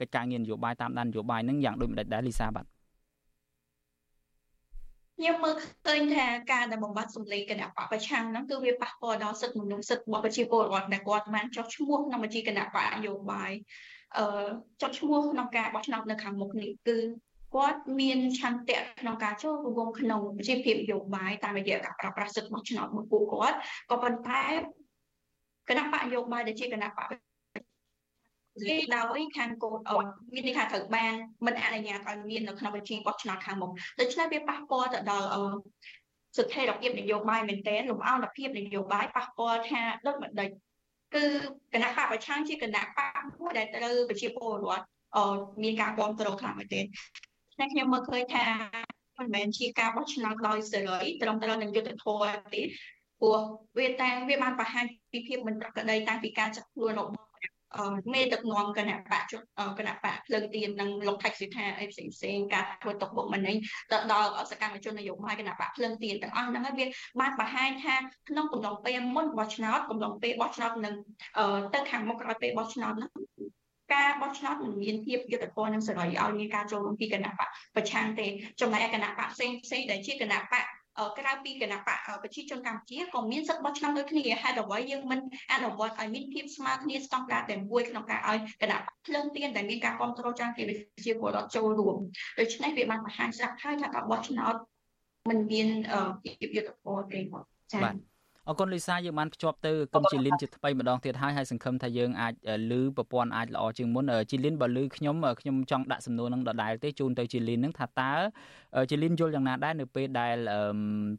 កិច្ចការងារនយោបាយតាមដាននយោបាយនឹងយ៉ាងដូចម្ដេចដែរលីសាបាទខ្ញុំមើលឃើញថាការដែលបំបត្តិសម្លេងគណៈបកប្រឆាំងហ្នឹងគឺវាប៉ះពាល់ដល់សិទ្ធិមនុស្សសិទ្ធិរបស់ប្រជាពលរដ្ឋដែលគាត់បានចុះឈ្មោះក្នុងបញ្ជីគណៈបកនយោបាយអឺចុះឈ្មោះក្នុងការបោះឆ្នោតនៅខាងមុខនេះគឺ គាត់មានឆន្ទៈក្នុងការចូលរួមក្នុងជាភាពនយោបាយតាមរយៈការប្រើប្រាស់សិទ្ធិរបស់ឆ្នោតរបស់ពួកគាត់ក៏ប៉ុន្តែគណៈបកនយោបាយដែលជាគណៈបកដោយខាងកូនអូនមានន័យថាត្រូវបានមិនអនុញ្ញាតឲ្យមាននៅក្នុងបញ្ជីបោះឆ្នោតខាងមុខដូច្នេះវាប៉ះពាល់ទៅដល់ស្ថិរភាពនយោបាយមែនទែនលំអោនភាពនយោបាយប៉ះពាល់ថាដូចម្ដេចគឺគណៈបកប្រឆាំងជាគណៈបកមួយដែលត្រូវប្រជាពលរដ្ឋមានការគ្រប់គ្រងខ្លាំងមែនទែន តែខ្ញុំមើលឃើញថាមិនមែនជាការបោះឆ្នោតដោយសេរីត្រឹមត្រូវនឹងយុត្តិធម៌ទេព្រោះវាតែវាបានបង្ហាញពីភាពមិនប្រក្រតីតាំងពីការចាត់ខ្លួនរបស់មេដឹកនាំគណៈបកគណៈបកភ្លើងទៀននិងលោកថៃសិដ្ឋាអីផ្សេងផ្សេងការធ្វើទុកបុកម្នេញទៅដល់សកម្មជននយោបាយគណៈបកភ្លើងទៀនទាំងអស់ហ្នឹងវាបានបង្ហាញថាក្នុងកំឡុងពេលមុនបោះឆ្នោតកំឡុងពេលបោះឆ្នោតនឹងទៅខាងមុខក្រោយពេលបោះឆ្នោតហ្នឹង ការបោះឆ្នោតមិនមានភាពយុត្តិធម៌និងសេរីឲ្យមានការចូលរួមពីគណៈបកប្រឆាំងទេចំណែកឯគណៈបកផ្សេងផ្សេងដែលជាគណៈបកក្រៅពីគណៈបកប្រជាជនកម្ពុជាក៏មានសិទ្ធិបោះឆ្នោតដូចគ្នាហេតុអ្វីយើងមិនអនុវត្តឲ្យមានភាពស្មើគ្នាស្តង់ដារតែមួយក្នុងការឲ្យគណៈបកភ្លើងទៀនដែលមានការគ្រប់គ្រងចាំងពីប្រជាពលរដ្ឋចូលរួមដូច្នេះវាបានបង្ហាញស្រាប់ហើយថាការបោះឆ្នោតមិនមានភាពយុត្តិធម៌ទេចា៎បាទ អរគុណលីសាយើងបានភ្ជាប់ទៅគុំជីលីនជាថ្មីម្ដងទៀតហើយហើយសង្ឃឹមថាយើងអាចលឺប្រព័ន្ធអាចល្អជាងមុនជីលីនបើលឺខ្ញុំខ្ញុំចង់ដាក់សំណួរនឹងដដែលទេជូនទៅជីលីននឹងថាតើជីលីនយល់យ៉ាងណាដែរនៅពេលដែល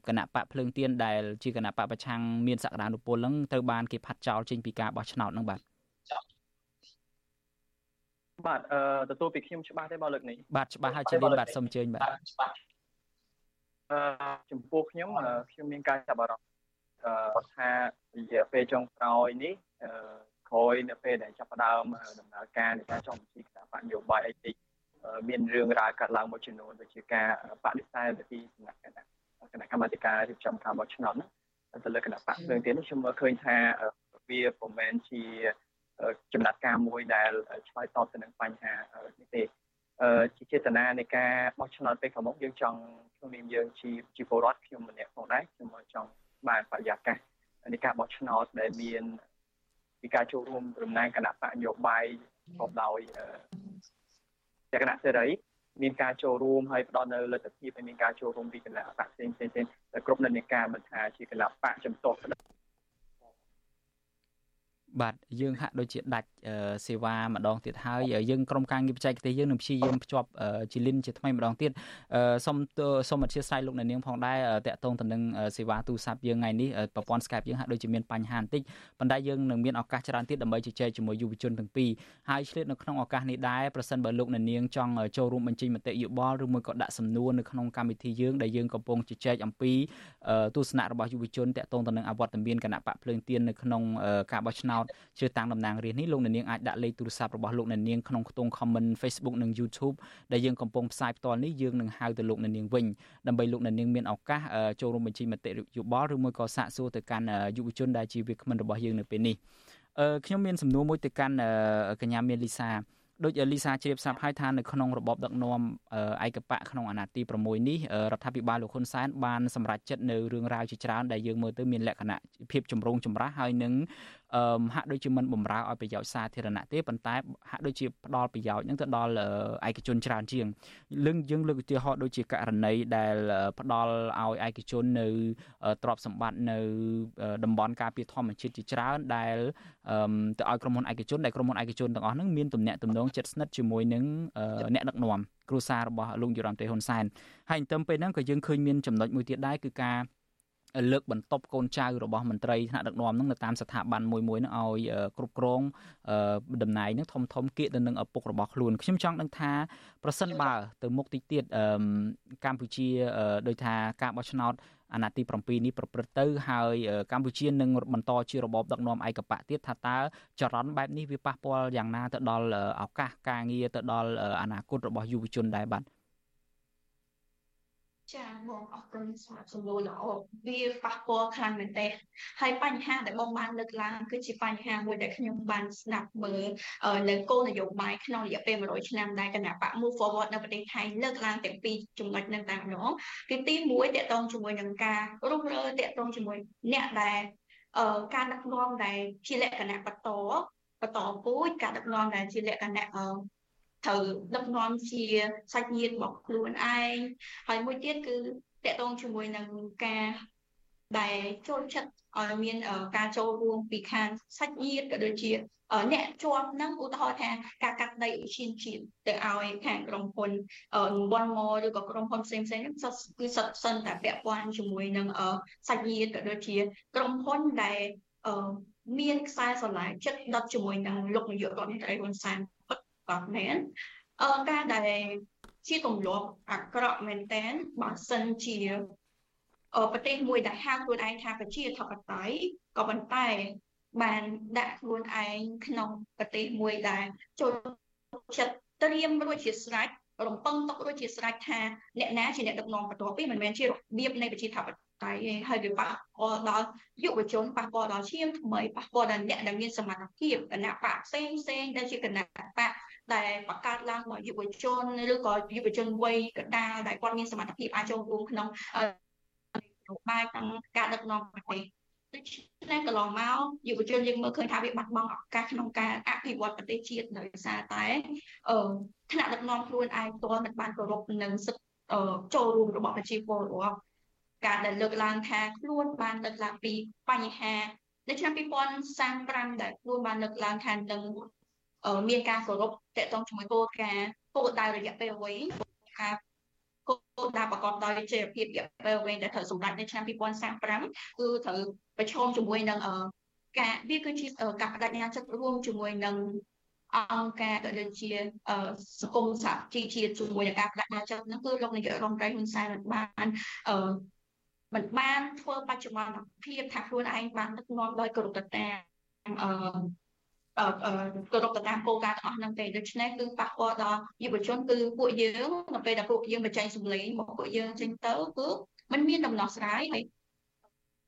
គណៈបកភ្លើងទៀនដែលជាគណៈបកប្រឆាំងមានសក្តានុពលនឹងត្រូវបានគេផាត់ចោលចេញពីការបោះឆ្នោតនឹងបាទបាទអឺទទួលពីខ្ញុំច្បាស់ទេបើលើកនេះបាទច្បាស់ហើយជីលីនបាទសូមអញ្ជើញបាទច្បាស់អឺចំពោះខ្ញុំខ្ញុំមានការចាប់អារម្មណ៍ ថារយៈពេលចុងក្រោយនេះក្រោយនៅពេលដែលចាប់ផ្ដើមដំណើរការនៃការចុះបញ្ជីគណៈបញ្ញោបាយអីតិចមានរឿងរ៉ាវកាត់ឡើងមួយចំនួនដូចជាការបដិសេធពីសំណាក់គណៈគណៈកម្មាធិការរៀបចំការបោះឆ្នោតហ្នឹងទៅលើគណៈបកភ្លើងទៀតនេះខ្ញុំមើលឃើញថាវាពុំមែនជាចំណាត់ការមួយដែលឆ្លើយតបទៅនឹងបញ្ហានេះទេអឺជាចេតនានៃការបោះឆ្នោតពេលខាងមុខយើងចង់ខ្ញុំមានយើងជាជាពលរដ្ឋខ្ញុំម្នាក់ផងដែរខ្ញុំចង់ បានបរិយាកាសនៃការបោះឆ្នោតដែលមានពីការចូលរួមតំណាងគណៈបកនយោបាយប្រកបដោយលក្ខណៈសេរីមានការចូលរួមហើយផ្ដល់នៅលទ្ធភាពឲ្យមានការចូលរួមពីគណៈបកផ្សេងផ្សេងផ្សេងតែគ្រប់និន្នាការមិនថាជាគណៈបកចំទាស់បាទយើងហាក់ដូចជាដាច់សេវាម្ដងទៀតហើយយើងក្រុមការងារបច្ចេកទេសយើងនឹងព្យាយាមភ្ជាប់ជាលិនជាថ្មីម្ដងទៀតសូមសូមអធិស្ឋានលោកអ្នកនាងផងដែរតាក់ទងទៅនឹងសេវាទូរស័ព្ទយើងថ្ងៃនេះប្រព័ន្ធ Skype យើងហាក់ដូចជាមានបញ្ហាបន្តិចប៉ុន្តែយើងនឹងមានឱកាសច្រើនទៀតដើម្បីជជែកជាមួយយុវជនទាំងពីរហើយឆ្លៀតនៅក្នុងឱកាសនេះដែរប្រសិនបើលោកអ្នកនាងចង់ចូលរួមបញ្ចេញមតិយោបល់ឬមួយក៏ដាក់សំណួរនៅក្នុងកម្មវិធីយើងដែលយើងកំពុងជជែកអំពីទស្សនៈរបស់យុវជនតាក់ទងទៅនឹងអវត្តមានគណៈបកភ្លើងទៀននៅក្នុងការបោះឆ្នោតជ្រើសតាំងតំណាងរាស្ត្រនេះលោកអ្នកនាងអាចដាក់លេខទូរស័ព្ទរបស់លោកអ្នកនាងក្នុងខ្ទង់ comment Facebook និង YouTube ដែលយើងកំពុងផ្សាយផ្ទាល់នេះយើងនឹងហៅទៅលោកអ្នកនាងវិញដើម្បីលោកអ្នកនាងមានឱកាសចូលរួមបញ្ចេញមតិយោបល់ឬមួយក៏សាកសួរទៅកាន់យុវជនដែលជាវាគ្មិនរបស់យើងនៅពេលនេះខ្ញុំមានសំណួរមួយទៅកាន់កញ្ញាមានលីសាដូចលីសាជ្រាបស្រាប់ហើយថានៅក្នុងរបបដឹកនាំឯកបកក្នុងអាណត្តិទី6នេះរដ្ឋាភិបាលលោកហ៊ុនសែនបានសម្រេចចិត្តនៅរឿងរ៉ាវជាច្រើនដែលយើងមើលទៅមានលក្ខណៈភាពចម្រូងចម្រាសហើយនឹងអឺហាក់ដូចជាមិនបំរើឲ្យប្រយោជន៍សាធារណៈទេប៉ុន្តែហាក់ដូចជាផ្ដល់ប្រយោជន៍នឹងទៅដល់ឯកជនច្រើនជាងលឹងយើងលើកឧទាហរណ៍ដូចជាករណីដែលផ្ដល់ឲ្យឯកជននៅទ្រព្យសម្បត្តិនៅតំបន់ការពារធម្មជាតិជាច្រើនដែលទៅឲ្យក្រុមហ៊ុនឯកជនដែលក្រុមហ៊ុនឯកជនទាំងអស់ហ្នឹងមានទំនាក់ទំនងជិតស្និទ្ធជាមួយនឹងអ្នកដឹកនាំគ្រួសាររបស់លោកយុរ៉ាំតេហ៊ុនសែនហើយអញ្ចឹងពេលហ្នឹងក៏យើងឃើញមានចំណុចមួយទៀតដែរគឺការ លើកបន្ទប់កូនចៅរបស់មន្ត្រីថ្នាក់ដឹកនាំនឹងនៅតាមស្ថាប័នមួយមួយនឹងឲ្យគ្រប់គ្រងតំណែងនឹងធំធំគៀកទៅនឹងឪពុករបស់ខ្លួនខ្ញុំចង់ដឹងថាប្រសិនបើទៅមុខទីទៀតកម្ពុជាដោយថាការបោះឆ្នោតអាណត្តិទី7នេះប្រព្រឹត្តទៅហើយកម្ពុជានឹងបន្តជារបបដឹកនាំឯកបកទៀតថាតើចរន្តបែបនេះវាប៉ះពាល់យ៉ាងណាទៅដល់ឱកាសការងារទៅដល់អនាគតរបស់យុវជនដែរបាទ ចាបងអរគុណសម្រាប់សំណួរល្អវាប៉ះពាល់ខ្លាំងមែនទែនហើយបញ្ហាដែលបងបានលើកឡើងគឺជាបញ្ហាមួយដែលខ្ញុំបានស្ដាប់មើលនៅគោលនយោបាយក្នុងរយៈពេល100ឆ្នាំដែលគណៈបក Move Forward នៅប្រទេសថៃលើកឡើងទាំងពីរចំណុចនឹងតែម្ដងគឺទី1តកតងជាមួយនឹងការរុះរើតកតងជាមួយអ្នកដែលការដឹកនាំដែលជាលក្ខណៈបន្តបន្តពូជការដឹកនាំដែលជាលក្ខណៈ ត្រូវដឹកនាំជាសាច់ញាតិរបស់ខ្លួនឯងហើយមួយទៀតគឺតកតងជាមួយនឹងការដែលចូលចិត្តឲ្យមានការចូលរួមពីខាងសាច់ញាតិក៏ដូចជាអ្នកជាប់នឹងឧទាហរណ៍ថាការកាត់ដីឧឈានជាតិទៅឲ្យខាងក្រុមហ៊ុនវ៉ាន់ម៉ឬក៏ក្រុមហ៊ុនផ្សេងផ្សេងហ្នឹងគឺសិតសិនតែពាក់ព័ន្ធជាមួយនឹងសាច់ញាតិក៏ដូចជាក្រុមហ៊ុនដែលមានខ្សែស្រឡាយចិត្តដុតជាមួយនឹងលោកនាយករដ្ឋមន្ត្រីហ៊ុនសែនគា ត់មែនអឺការដែលជាទម្លាប់អាក្រក់មែនតែនបើសិនជាប្រទេសមួយដែលហៅខ្លួនឯងថាប្រជាធិបតេយ្យក៏ប៉ុន្តែបានដាក់ខ្លួនឯងក្នុងប្រទេសមួយដែលចូលចិត្តត្រៀមរួចជាស្រេចរំពឹងទុករួចជាស្រេចថាអ្នកណាជាអ្នកដឹកនាំបន្ទាប់ពីមិនមែនជារបៀបនៃប្រជាធិបតេយ្យតែហើយវាប៉ះពាល់ដល់យុវជនប៉ះពាល់ដល់ឈាមថ្មីប៉ះពាល់ដល់អ្នកដែលមានសមត្ថភាពគណៈបកផ្សេងផ្សេងដែលជាគណៈបក ដែលបង្កើតឡើងរបស់យុវជនឬក៏យុវជនវ័យកណ្ដាលដែលគាត់មានសមត្ថភាពអាចចូលរួមក្នុងនយោបាយទាំងការដឹកនាំប្រទេសដូច្នេះកន្លងមកយុវជនយើងមើលឃើញថាវាបាត់បង់ឱកាសក្នុងការអភិវឌ្ឍប្រទេសជាតិដោយសារតែអឺថ្នាក់ដឹកនាំខ្លួនឯងផ្ទាល់មិនបានគោរពនឹងសិទ្ធិចូលរួមរបស់ប្រជាពលរដ្ឋការដែលលើកឡើងថាខ្លួនបានលើកឡើងពីបញ្ហានៅឆ្នាំ2035ដែលខ្លួនបានលើកឡើងថានឹងមានការគោរព តកតងជាមួយគោលការណ៍គោលដៅរយៈពេលវែងការគោលដៅប្រកបដោយចីរភាពរយៈពេលវែងដែលត្រូវសម្រេចនៅឆ្នាំ2035គឺត្រូវប្រឈមជាមួយនឹងការវាគឺជាការបដិញ្ញាចិត្តរួមជាមួយនឹងអង្គការក៏ដូចជាសង្គមសហជីវជាតិជាមួយនឹងការបដិញ្ញាចិត្តហ្នឹងគឺលោកនាយករដ្ឋមន្ត្រីហ៊ុនសែនបានអឺមិនបានធ្វើបច្ចុប្បន្នភាពថាខ្លួនឯងបានដឹកនាំដោយគោរពតាមអឺ គោរពទៅតាមគោលការណ៍ទាំងអស់ហ្នឹងទេដូច្នេះគឺប៉ះពាល់ដល់យុវជនគឺពួកយើងនៅពេលដែលពួកយើងបញ្ចេញសម្លេងមកពួកយើងចេញទៅគឺมันមានដំណោះស្រាយហើយ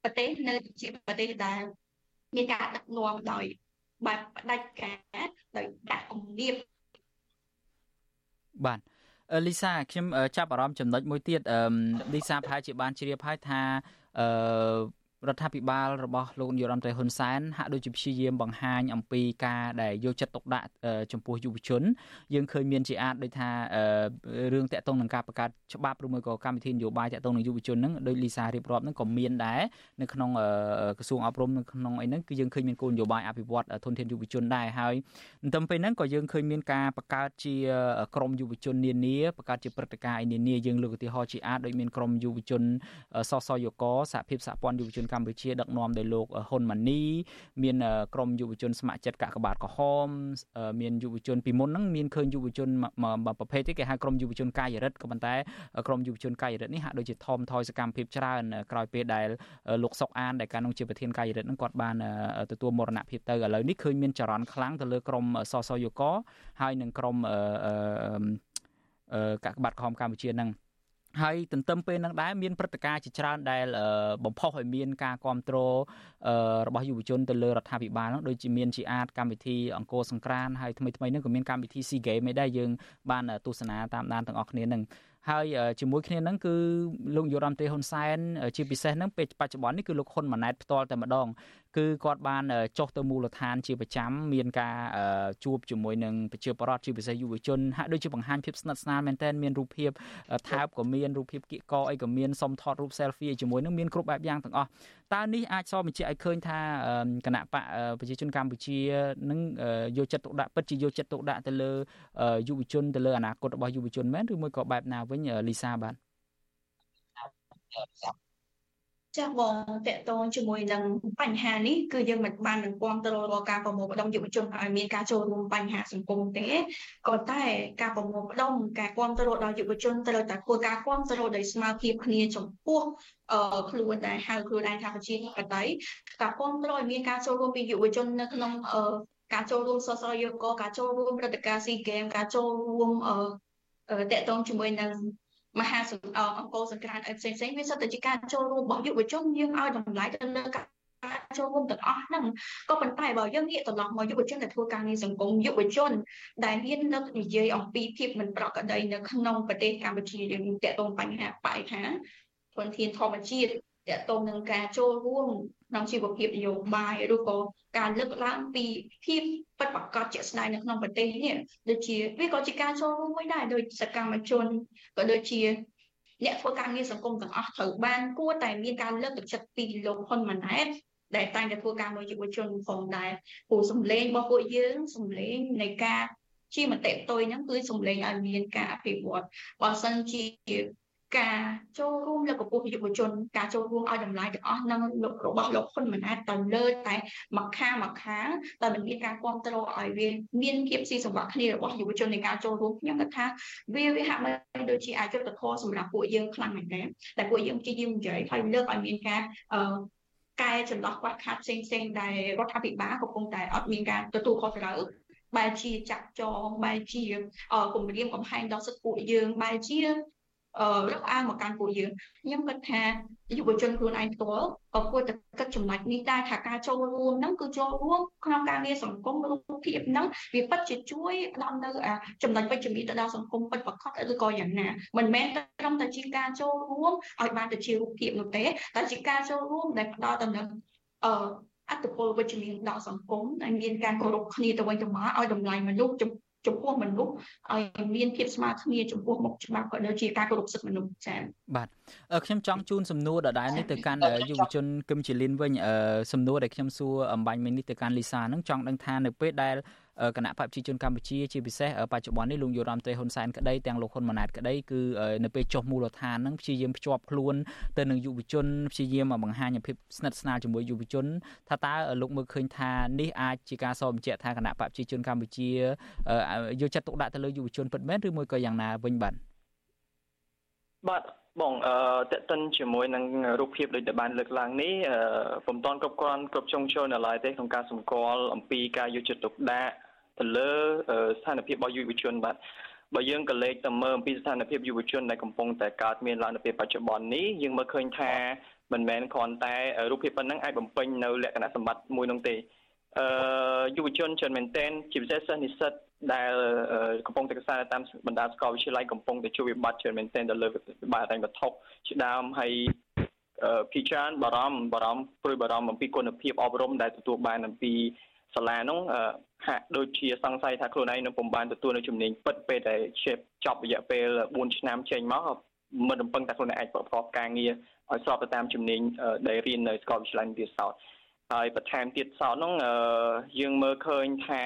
ប្រទេសនៅជាប្រទេសដែលមានការដឹកនាំដោយបែបផ្ដាច់ការដោយដាក់គំនាបបាទលីសាខ្ញុំចាប់អារម្មណ៍ចំណុចមួយទៀតលីសាប្រហែលជាបានជ្រាបហើយថាអឺ រដ្ឋាភិបាលរបស់លោកនាយរដ្ឋមន្ត្រីហ៊ុនសែនហាក់ដូចជាព្យាយាមបង្ហាញអំពីការដែលយកចិត្តទុកដាក់ចំពោះយុវជនយើងឃើញមានជាអាចដូចថារឿងតាក់ទងនឹងការបង្កើតច្បាប់ឬមួយក៏កម្មវិធីនយោបាយតាក់ទងនឹងយុវជនហ្នឹងដោយលីសារៀបរាប់ហ្នឹងក៏មានដែរនៅក្នុងក្រសួងអប់រំនៅក្នុងអីហ្នឹងគឺយើងឃើញមានគោលនយោបាយអភិវឌ្ឍធនធានយុវជនដែរហើយទន្ទឹមពេលហ្នឹងក៏យើងឃើញមានការបង្កើតជាក្រមយុវជននានាបង្កើតជាព្រឹត្តិការណ៍ឯនានាយើងលើកឧទាហរណ៍ជាអាចដូចមានក្រមយុវជនសសយកសហភាពសហព័ន្ធយុវជនកម្ពុជាដឹកនាំដោយលោកហ៊ុនម៉ាណីមានក្រមយុវជនស្ម័គ្រចិត្តកាកបាទក្រហមមានយុវជនពីមុនហ្នឹងមានឃើញយុវជនប្រភេទនេះគេហៅក្រមយុវជនកាយរិទ្ធក៏ប៉ុន្តែក្រមយុវជនកាយរិទ្ធនេះហាក់ដូចជាថមថយសកម្មភាពច្រើនក្រោយពេលដែលលោកសុកអានដែលកាលនោះជាប្រធានកាយរិទ្ធហ្នឹងគាត់បានទទួលមរណភាពទៅឥឡូវនេះឃើញមានចរន្តខ្លាំងទៅលើក្រមសសយកហើយនឹងក្រមកាកបាទក្រហមកម្ពុជាហ្នឹង ហើយទន្ទឹមពេលនឹងដែរមានព្រឹត្តិការណ៍ជាច្រើនដែលបំផុសឲ្យមានការគ្រប់គ្រងរបស់យុវជនទៅលើរដ្ឋាភិបាលនោះដូចជាមានជាអាចកម្មវិធីអង្គរសង្ក្រានហើយថ្មីថ្មីនេះក៏មានកម្មវិធី SEA Games ឯដែរយើងបានទស្សនាតាមដានទាំងអស់គ្នានឹងហើយជាមួយគ្នានឹងគឺលោកយុរដ្ឋមន្ត្រីហ៊ុនសែនជាពិសេសនឹងពេលបច្ចុប្បន្ននេះគឺលោកហ៊ុនម៉ាណែតផ្ទាល់តែម្ដង គឺគាត់បានចុះទៅមូលដ្ឋានជាប្រចាំមានការជួបជាមួយនឹងប្រជាពលរដ្ឋជាពិសេសយុវជនហាក់ដូចជាបង្ហាញភាពស្និទ្ធស្នាលមែនទែនមានរូបភាពថើបក៏មានរូបភាពគៀកកអីក៏មានសុំថតរូប selfie ជាមួយនឹងមានគ្រប់បែបយ៉ាងទាំងអស់តើនេះអាចសបញ្ជាក់ឲ្យឃើញថាគណៈបកប្រជាជនកម្ពុជានឹងយកចិត្តទុកដាក់ពិតជាយកចិត្តទុកដាក់ទៅលើយុវជនទៅលើអនាគតរបស់យុវជនមែនឬមួយក៏បែបណាវិញលីសាបាទ ចាស់បងតកតងជាមួយនឹងបញ្ហានេះគឺយើងមិនបាននឹងគាំទ្ររាល់ការប្រមូលផ្ដុំយុវជនឲ្យមានការចូលរួមបញ្ហាសង្គមទេក៏តែការប្រមូលផ្ដុំការគាំទ្រដល់យុវជនត្រូវតែធ្វើការគាំទ្រដោយស្មារតីគ្នាចំពោះអឺខ្លួនដែលហៅខ្លួនឯងថាប្រជាធិបតេយ្យការគាំទ្រឲ្យមានការចូលរួមពីយុវជននៅក្នុងអឺការចូលរួមសសរយកការចូលរួមព្រឹត្តិការណ៍ស៊ីហ្គេមការចូលរួមអឺតកតងជាមួយនឹង មហាអង្គរសង្ក្រានអីផ្សេងផ្សេងវាសុទ្ធតែជាការចូលរួមរបស់យុវជនយើងឲ្យតម្លៃទៅលើការចូលរួមទាំងអស់ហ្នឹងក៏ប៉ុន្តែបើយើងងាកត្រឡប់មកយុវជនដែលធ្វើការងារសង្គមយុវជនដែលហ៊ាននឹកនិយាយអំពីភាពមិនប្រក្រតីនៅក្នុងប្រទេសកម្ពុជាយើងតកតងបញ្ហាបរិស្ថានធនធានធម្មជាតិតកតងនឹងការចូលរួម ក្នុងជីវភាពនយោបាយឬក៏ការលើកឡើងពីភាពពិតប្រាកដជាក់ស្ដែងនៅក្នុងប្រទេសនេះដូចជាវាក៏ជាការចូលរួមមួយដែរដោយសកម្មជនក៏ដូចជាអ្នកធ្វើការងារសង្គមទាំងអស់ត្រូវបានគួរតែមានការលើកទឹកចិត្តពីលោកហ៊ុនម៉ាណែតដែលតែងតែធ្វើការមួយយុវជនផងដែរព្រោះសម្លេងរបស់ពួកយើងសម្លេងនៃការជាមតិផ្ទុយហ្នឹងគឺសម្លេងឲ្យមានការអភិវឌ្ឍបើសិនជា ការចូលរួមលើកកម្ពស់យុវជន ការចូលរួមឲ្យតម្លៃទាំងអស់នឹងរបស់លោកហ៊ុនម៉ាណែតទៅលើតែមួយខាងមួយខាងតែមិនមានការគ្រប់គ្រងឲ្យវាមានភាពស៊ីសង្វាក់គ្នារបស់យុវជននៃការចូលរួមខ្ញុំគិតថាវាវាហាក់បីដូចជាអយុត្តិធម៌សម្រាប់ពួកយើងខ្លាំងមែនទែនតែពួកយើងព្យាយាមនិយាយហើយលើកឲ្យមានការអឺកែចន្លោះខ្វះខាតផ្សេងផ្សេងដែលរដ្ឋាភិបាលកំពុងតែអត់មានការទទួលខុសត្រូវបែរជាចាក់ចងបែរជាគម្រាមកំហែងដល់សិទ្ធិពួកយើងបែរជាអឺ រកអាវមកកាន់ពួកយើងខ្ញុំគិតថាយុវជនខ្លួនឯងផ្ទាល់ក៏គួរតែគិតចំណុចនេះដែរថាការចូលរួមហ្នឹងគឺចូលរួមក្នុងការងារសង្គមរូបភាពហ្នឹងវាពិតជាជួយដល់នៅចំណុចវិជ្ជមានទៅដល់សង្គមពិតប្រាកដឬក៏យ៉ាងណាមិនមែនត្រឹមតែជាការចូលរួមឲ្យបានទៅជារូបភាពនោះទេតែជាការចូលរួមដែលផ្ដល់ទៅនឹងអឺអត្តពលវិជ្ជមានដល់សង្គមដែលមានការគោរពគ្នាទៅវិញទៅមកឲ្យតម្លៃមនុស្ស ចំពោះមនុស្សឲ្យមានភាពស្មើគ្នាចំពោះមុខច្បាប់ក៏ដូចជាការគោរពសិទ្ធិមនុស្សចា៎បាទខ្ញុំចង់ជូនសំណួរដដែលនេះទៅកាន់យុវជនគឹមជាលីនវិញសំណួរដែលខ្ញុំសួរអំបញ្ញមិញនេះទៅកាន់លីសាហ្នឹងចង់ដឹងថានៅពេលដែល គណៈបព្វជិជនកម្ពុជាជាពិសេសបច្ចុប្បន្ននេះលោកយុរ៉ាំតេហ៊ុនសែនក្តីទាំងលោកហ៊ុនម៉ាណែតក្តីគឺនៅពេលចុះមូលដ្ឋានហ្នឹងព្យាយាមភ្ជាប់ខ្លួនទៅនឹងយុវជនព្យាយាមបង្ហាញភាពស្និទ្ធស្នាលជាមួយយុវជនថាតើលោកមើលឃើញថានេះអាចជាការសបញ្ជាក់ថាគណៈបព្វជិជនកម្ពុជាយកចិត្តទុកដាក់ទៅលើយុវជនពិតមែនឬមួយក៏យ៉ាងណាវិញបាទបាទ បងអឺតេតិនជាមួយនឹងរូបភាពដូចដែលបានលើកឡើងនេះអឺពុំតាន់គ្រប់គ្រាន់គ្រប់ជ្រុងជ្រោយនៅឡើយទេក្នុងការសម្គាល់អំពីការយកចិត្តទុកដាក់ទៅលើស្ថានភាពរបស់យុវជនបាទបើយើងក៏លេខទៅមើលអំពីស្ថានភាពយុវជនដែលកំពុងតែកើតមានឡើងនៅពេលបច្ចុប្បន្ននេះយើងមើលឃើញថាមិនមែនគ្រាន់តែរូបភាពប៉ុណ្ណឹងអាចបំពេញនៅលក្ខណៈសម្បត្តិមួយនោះទេអឺយុវជនច្រើនមែនទែនជាពិសេសសិស្សនិស្សិត ដែលកំពុងតែសិក្សាតាមបណ្ដាសាកលវិទ្យាល័យកំពុងតែជួបវិបត្តិច្រើនមែនទែនទៅលើវិបត្តិហិរញ្ញវត្ថុជាដើមហើយភាគច្រើនបារម្ភបារម្ភព្រួយបារម្ភអំពីគុណភាពអប់រំដែលទទួលបានអំពីសាលានោះហាក់ដូចជាសង្ស័យថាខ្លួនឯងនឹងពុំបានទទួលនៅជំនាញពិតពេលដែលចប់រយៈពេល4ឆ្នាំចេញមកមិនរំពឹងថាខ្លួនឯងអាចប្រកបការងារឲ្យស្របទៅតាមជំនាញដែលរៀននៅសាកលវិទ្យាល័យវិទ្យាសាស្ត្រហើយបន្ថែមទៀតសោតនោះយើងមើលឃើញថា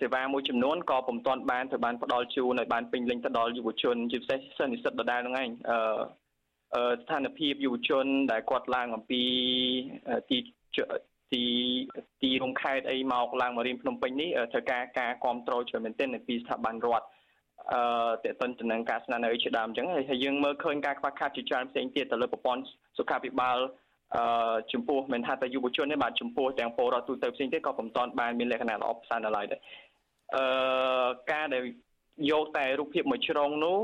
សេវាមួយចំនួនក៏ពុំទាន់បានត្រូវបានផ្ដល់ជូនឲ្យបានពេញលេញទៅដល់យុវជនជាពិសេសសិស្សនិស្សិតដដែលហ្នឹងឯងអឺស្ថានភាពយុវជន ដែលគាត់ឡើងអំពីទីទីទីរំខេតអីមកឡើងមករៀនភ្នំពេញនេះត្រូវការការគ្រប់គ្រងច្រើនមែនទែនពីស្ថាប័នរដ្ឋអឺតេតិនទៅនឹងការស្នាក់នៅជាដើមអញ្ចឹងហើយយើងមើលឃើញការខ្វះខាតជាច្រើនផ្សេងទៀតទៅលើប្រព័ន្ធសុខាភិបាល អឺចំពោះមិនថាតែយុវជនទេបាទចំពោះទាំងពលរដ្ឋទូទៅផ្សេងទៀតក៏ពុំតាន់បានមានលក្ខណៈល្អប្រសើរនៅឡើយដែរអឺការដែលយកតែរូបភាពមួយជ្រុងនោះ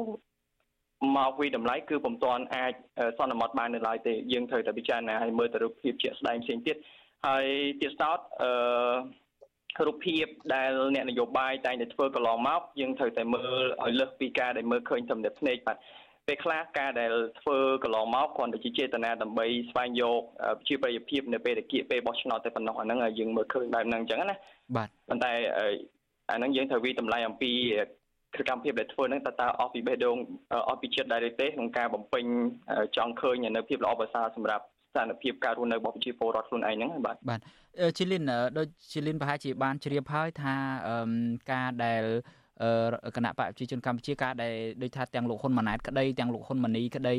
មកវិតម្លៃគឺពុំតាន់អាចសន្មត់បាននៅឡើយទេយើងត្រូវតែពិចារណាឲ្យមើលទៅរូបភាពជាក់ស្ដែងផ្សេងទៀតហើយទៀតសោតអឺរូបភាពដែលអ្នកនយោបាយតែងតែធ្វើកន្លងមកយើងត្រូវតែមើលឲ្យលើសពីការដែលមើលឃើញត្រឹមតែភ្នែកបាទ ពេលខ្លះការដែលធ្វើកន្លងមកគ្រាន់តែជាចេតនាដើម្បីស្វែងយកប្រជាប្រិយភាពនៅពេលតកៀពេលបោះឆ្នោតតែប៉ុណ្ណោះអាហ្នឹងយើងមើលឃើញបែបហ្នឹងអញ្ចឹងណាបាទប៉ុន្តែអាហ្នឹងយើងត្រូវវិតម្លៃអំពីសកម្មភាពដែលធ្វើហ្នឹងតើតើអស់ពីបេះដូងអស់ពីចិត្តដែរទេក្នុងការបំពេញចង់ឃើញនៅភាពល្អប្រសើរសម្រាប់ស្ថានភាពការរស់នៅរបស់ប្រជាពលរដ្ឋខ្លួនឯងហ្នឹងបាទបាទជីលីនដូចជីលីនប្រហែលជាបានជ្រាបហើយថាការដែល គណៈបកប្រជាជនកម្ពុជាការដែលដូចថាទាំងលោកហ៊ុនម៉ាណែតក្តីទាំងលោកហ៊ុនម៉ាណីក្តី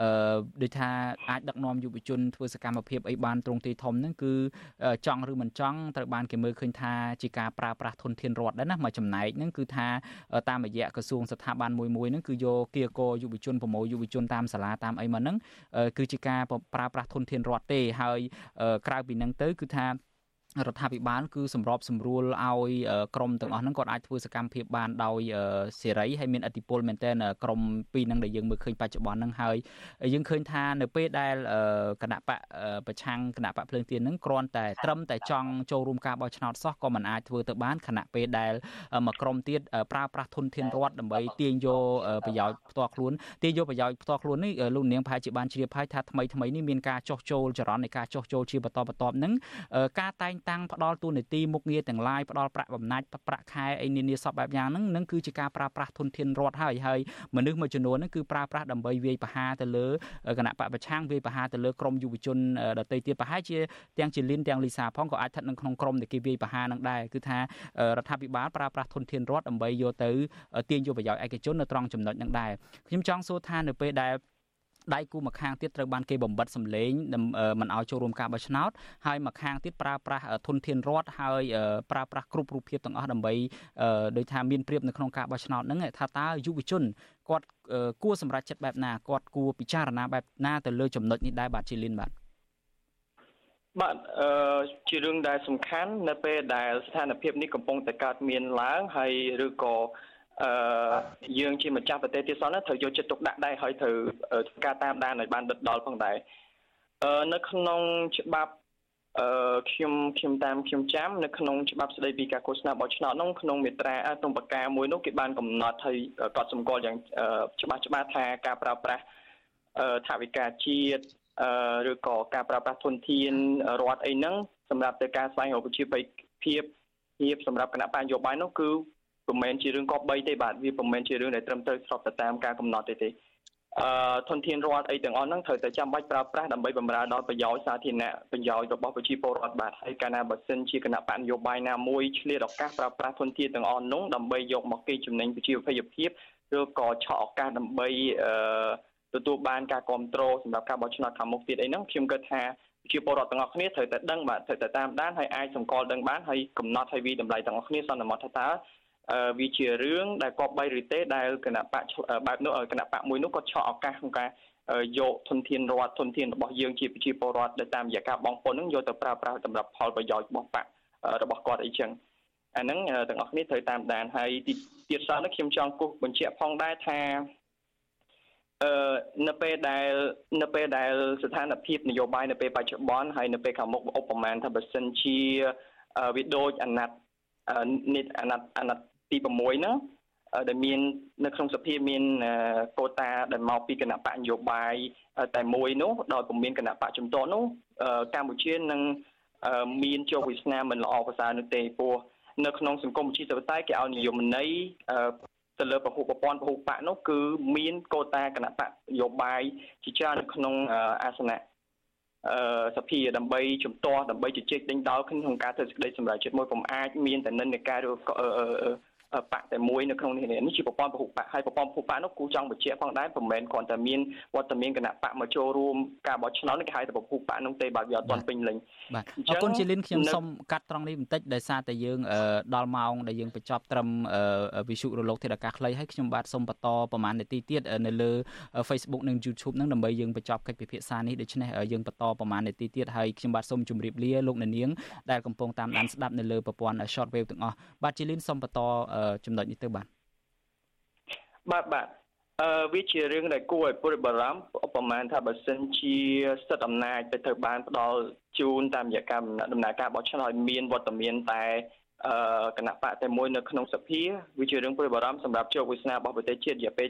អឺដូចថាអាចដឹកនាំយុវជនធ្វើសកម្មភាពអីបានត្រង់ទីធំហ្នឹងគឺចង់ឬមិនចង់ត្រូវបានគេមើលឃើញថាជាការប្រើប្រាស់ធនធានរដ្ឋដែរណាមួយចំណែកហ្នឹងគឺថាតាមរយៈក្រសួងស្ថាប័នមួយមួយហ្នឹងគឺយកគៀកយុវជនប្រមូលយុវជនតាមសាលាតាមអីមកហ្នឹងគឺជាការប្រើប្រាស់ធនធានរដ្ឋទេហើយក្រៅពីហ្នឹងទៅគឺថា រដ្ឋាភិបាលគឺសម្របសម្រួលឲ្យក្រមទាំងអស់ហ្នឹងគាត់អាចធ្វើសកម្មភាពបានដោយសេរីហើយមានអធិបុលមែនទែនក្រមពីរហ្នឹងដែលយើងមើលឃើញបច្ចុប្បន្នហ្នឹងហើយយើងឃើញថានៅពេលដែលគណៈបកប្រឆាំងគណៈបកភ្លើងទៀនហ្នឹងគ្រាន់តែត្រឹមតែចង់ចូលរួមការបោះឆ្នោតសោះក៏មិនអាចធ្វើទៅបានខណៈពេលដែលមួយក្រមទៀតប្រើប្រាស់ធនធានរដ្ឋដើម្បីទាញយកប្រយោជន៍ផ្ទាល់ខ្លួនទាញយកប្រយោជន៍ផ្ទាល់ខ្លួននេះលោកនាងប្រហែលជាបានជ្រាបហើយថាថ្មីថ្មីនេះមានការចោះចូលចរន្តនៃការចោះចូលជាបន្តបន្ទាប់ហ្នឹងការតែងតាំងផ្ដល់ទូនាទីមុខងារទាំងឡាយផ្ដល់ប្រាក់បំណាច់ប្រាក់ខែអីនានាសពបែបយ៉ាងហ្នឹងនឹងគឺជាការប្រើប្រាស់ធនធានរដ្ឋហើយហើយមនុស្សមួយចំនួនហ្នឹងគឺប្រើប្រាស់ដើម្បីវាយប្រហារទៅលើគណៈបពប្រឆាំងវាយប្រហារទៅលើក្រមយុវជនដទៃទៀតប្រហែលជាទាំងជាលីនទាំងលីសាផងក៏អាចស្ថិតនៅក្នុងក្រមដែលគេវាយប្រហារនឹងដែរគឺថារដ្ឋាភិបាលប្រើប្រាស់ធនធានរដ្ឋដើម្បីយកទៅទាញយកប្រយោជន៍ឯកជននៅត្រង់ចំណុចហ្នឹងដែរខ្ញុំចង់សួរថានៅពេលដែល ដៃគូម្ខាងទៀតត្រូវបានគេបំបិតសម្លេងមិនឲ្យចូលរួមការបោះឆ្នោតហើយម្ខាងទៀតប្រើប្រាស់ធនធានរដ្ឋហើយប្រើប្រាស់គ្រប់រូបភាពទាំងអស់ដើម្បីដោយថាមានព្រៀបនៅក្នុងការបោះឆ្នោតហ្នឹងថាតើយុវជនគាត់គួរសម្រេចចិត្តបែបណាគាត់គួរពិចារណាបែបណាទៅលើចំណុចនេះដែរបាទជាលីនបាទបាទអឺជារឿងដែលសំខាន់នៅពេលដែលស្ថានភាពនេះកំពុងតែកើតមានឡើងហើយឬក៏ អឺយើងជាម្ចាស់ប្រទេសទៀតសោះណាត្រូវយកចិត្តទុកដាក់ដែរហើយត្រូវធ្វើការតាមដានឲ្យបានដិតដល់ផងដែរអឺនៅក្នុងច្បាប់អឺខ្ញុំខ្ញុំតាមខ្ញុំចាំនៅក្នុងច្បាប់ស្តីពីការឃោសនាបោះឆ្នោតនោះក្នុងមាត្រាក្នុងប្រការមួយនោះគេបានកំណត់ហើយកត់សម្គាល់យ៉ាងច្បាស់ច្បាស់ថាការប្រើប្រាស់ថាវិការជាតិអឺឬក៏ការប្រើប្រាស់ធនធានរដ្ឋអីហ្នឹងសម្រាប់ទៅការស្វែងរកប្រជាប្រិយភាពភាពសម្រាប់គណៈបញ្ញយោបាយនោះគឺ មិនមែនជារឿងកប់3ទេបាទវាមិនមែនជារឿងដែលត្រឹមត្រូវស្របទៅតាមការកំណត់ទេទេអឺធនធានរដ្ឋអីទាំងអស់ហ្នឹងត្រូវតែចាំបាច់ប្រើប្រាស់ដើម្បីបម្រើដល់ប្រយោជន៍សាធារណៈប្រយោជន៍របស់ប្រជាពលរដ្ឋបាទហើយកាលណាបើសិនជាគណៈបញ្ញយោបាយណាមួយឆ្លៀតឱកាសប្រើប្រាស់ធនធានទាំងអស់នោះដើម្បីយកមកគេចំណេញប្រជាប្រិយភាពឬក៏ឆក់ឱកាសដើម្បីអឺទទួលបានការគ្រប់គ្រងសម្រាប់ការបោះឆ្នោតខាងមុខទៀតអីហ្នឹងខ្ញុំគិតថាជាពលរដ្ឋទាំងអស់គ្នាត្រូវតែដឹងបាទត្រូវតែតាមដានហើយអាចសម្គាល់ដឹងបានហើយកំណត់ឲ្យវិតម្លៃទាំងអស់គ្នាសន្មត់ថាតើ វាជារឿងដែលគប្បីឬទេដែលគណៈបកបែបនោះគណៈបកមួយនោះគាត់ឆក់ឱកាសក្នុងការយកធនធានរដ្ឋធនធានរបស់យើងជាប្រជាពលរដ្ឋដែលតាមរយៈការបងពុននឹងយកទៅប្រើប្រាស់សម្រាប់ផលប្រយោជន៍របស់បករបស់គាត់អីចឹងអាហ្នឹងទាំងអស់គ្នាត្រូវតាមដានហើយទីទៀតសោះនេះខ្ញុំចង់គូសបញ្ជាក់ផងដែរថាអឺនៅពេលដែលនៅពេលដែលស្ថានភាពនយោបាយនៅពេលបច្ចុប្បន្នហើយនៅពេលខាងមុខឧបមាថាបើសិនជាវាដូចអាណត្តិនេះអាណត្តិអាណត្តិ ទី6ហ្នឹងដែលមាននៅក្នុងសភាមានកូតាដែលមកពីគណៈបកនយោបាយតែមួយនោះដោយពុំមានគណៈបកជំទាស់នោះកម្ពុជានឹងមានជោគវាសនាមិនល្អប្រសើរនោះទេព្រោះនៅក្នុងសង្គមប្រជាធិបតេយ្យគេឲ្យនិយមន័យទៅលើពហុប្រព័ន្ធពហុបកនោះគឺមានកូតាគណៈបកនយោបាយជាច្រើននៅក្នុងអាសនៈអឺសភាដើម្បីជំទាស់ដើម្បីជជែកដេញដោលក្នុងការធ្វើសេចក្តីសម្រេចចិត្តមួយពុំអាចមានតែនិន្នាការឬ បកតែមួយនៅក្នុងនេះនេះជាប្រព័ន្ធពហុបកហើយប្រព័ន្ធពហុបកនោះគូចង់បញ្ជាក់ផងដែរមិនមែនគ្រាន់តែមានវត្តមានគណៈបកមកចូលរួមការបោះឆ្នោតនេះគេហៅតែពហុបកនោះទេបើវាអត់ទាន់ពេញលេញបាទអរគុណជាលិនខ្ញុំសូមកាត់ត្រង់នេះបន្តិចដោយសារតែយើងដល់ម៉ោងដែលយើងបញ្ចប់ត្រឹមវិសុរលកធាតុអាកាសខ្លីហើយខ្ញុំបាទសូមបន្តប្រហែលនាទីទៀតនៅលើ Facebook និង YouTube នឹងដើម្បីយើងបញ្ចប់កិច្ចពិភាក្សានេះដូច្នេះយើងបន្តប្រហែលនាទីទៀតហើយខ្ញុំបាទសូមជម្រាបលាលោកអ្នកនាងដែលកំពុងតាមដានស្ដាប់នៅលើប្រព័ន្ធ Shortwave ទាំងអស់បាទជាលិនសូមបន្តចំណុចនេះទៅបាទបាទបាទអឺវាជារឿងដែលគួរឲ្យព្រួយបារម្ភប្រហែលថាបើសិនជាសិទ្ធិអំណាចទៅត្រូវបានផ្ដល់ជូនតាមរយៈការដំណើរការបោះឆ្នោតឲ្យមានវត្តមានតែអឺគណៈបកតែមួយនៅក្នុងសភាវាជារឿងព្រួយបារម្ភសម្រាប់ជោគវាសនារបស់ប្រទេសជាតិរយៈពេល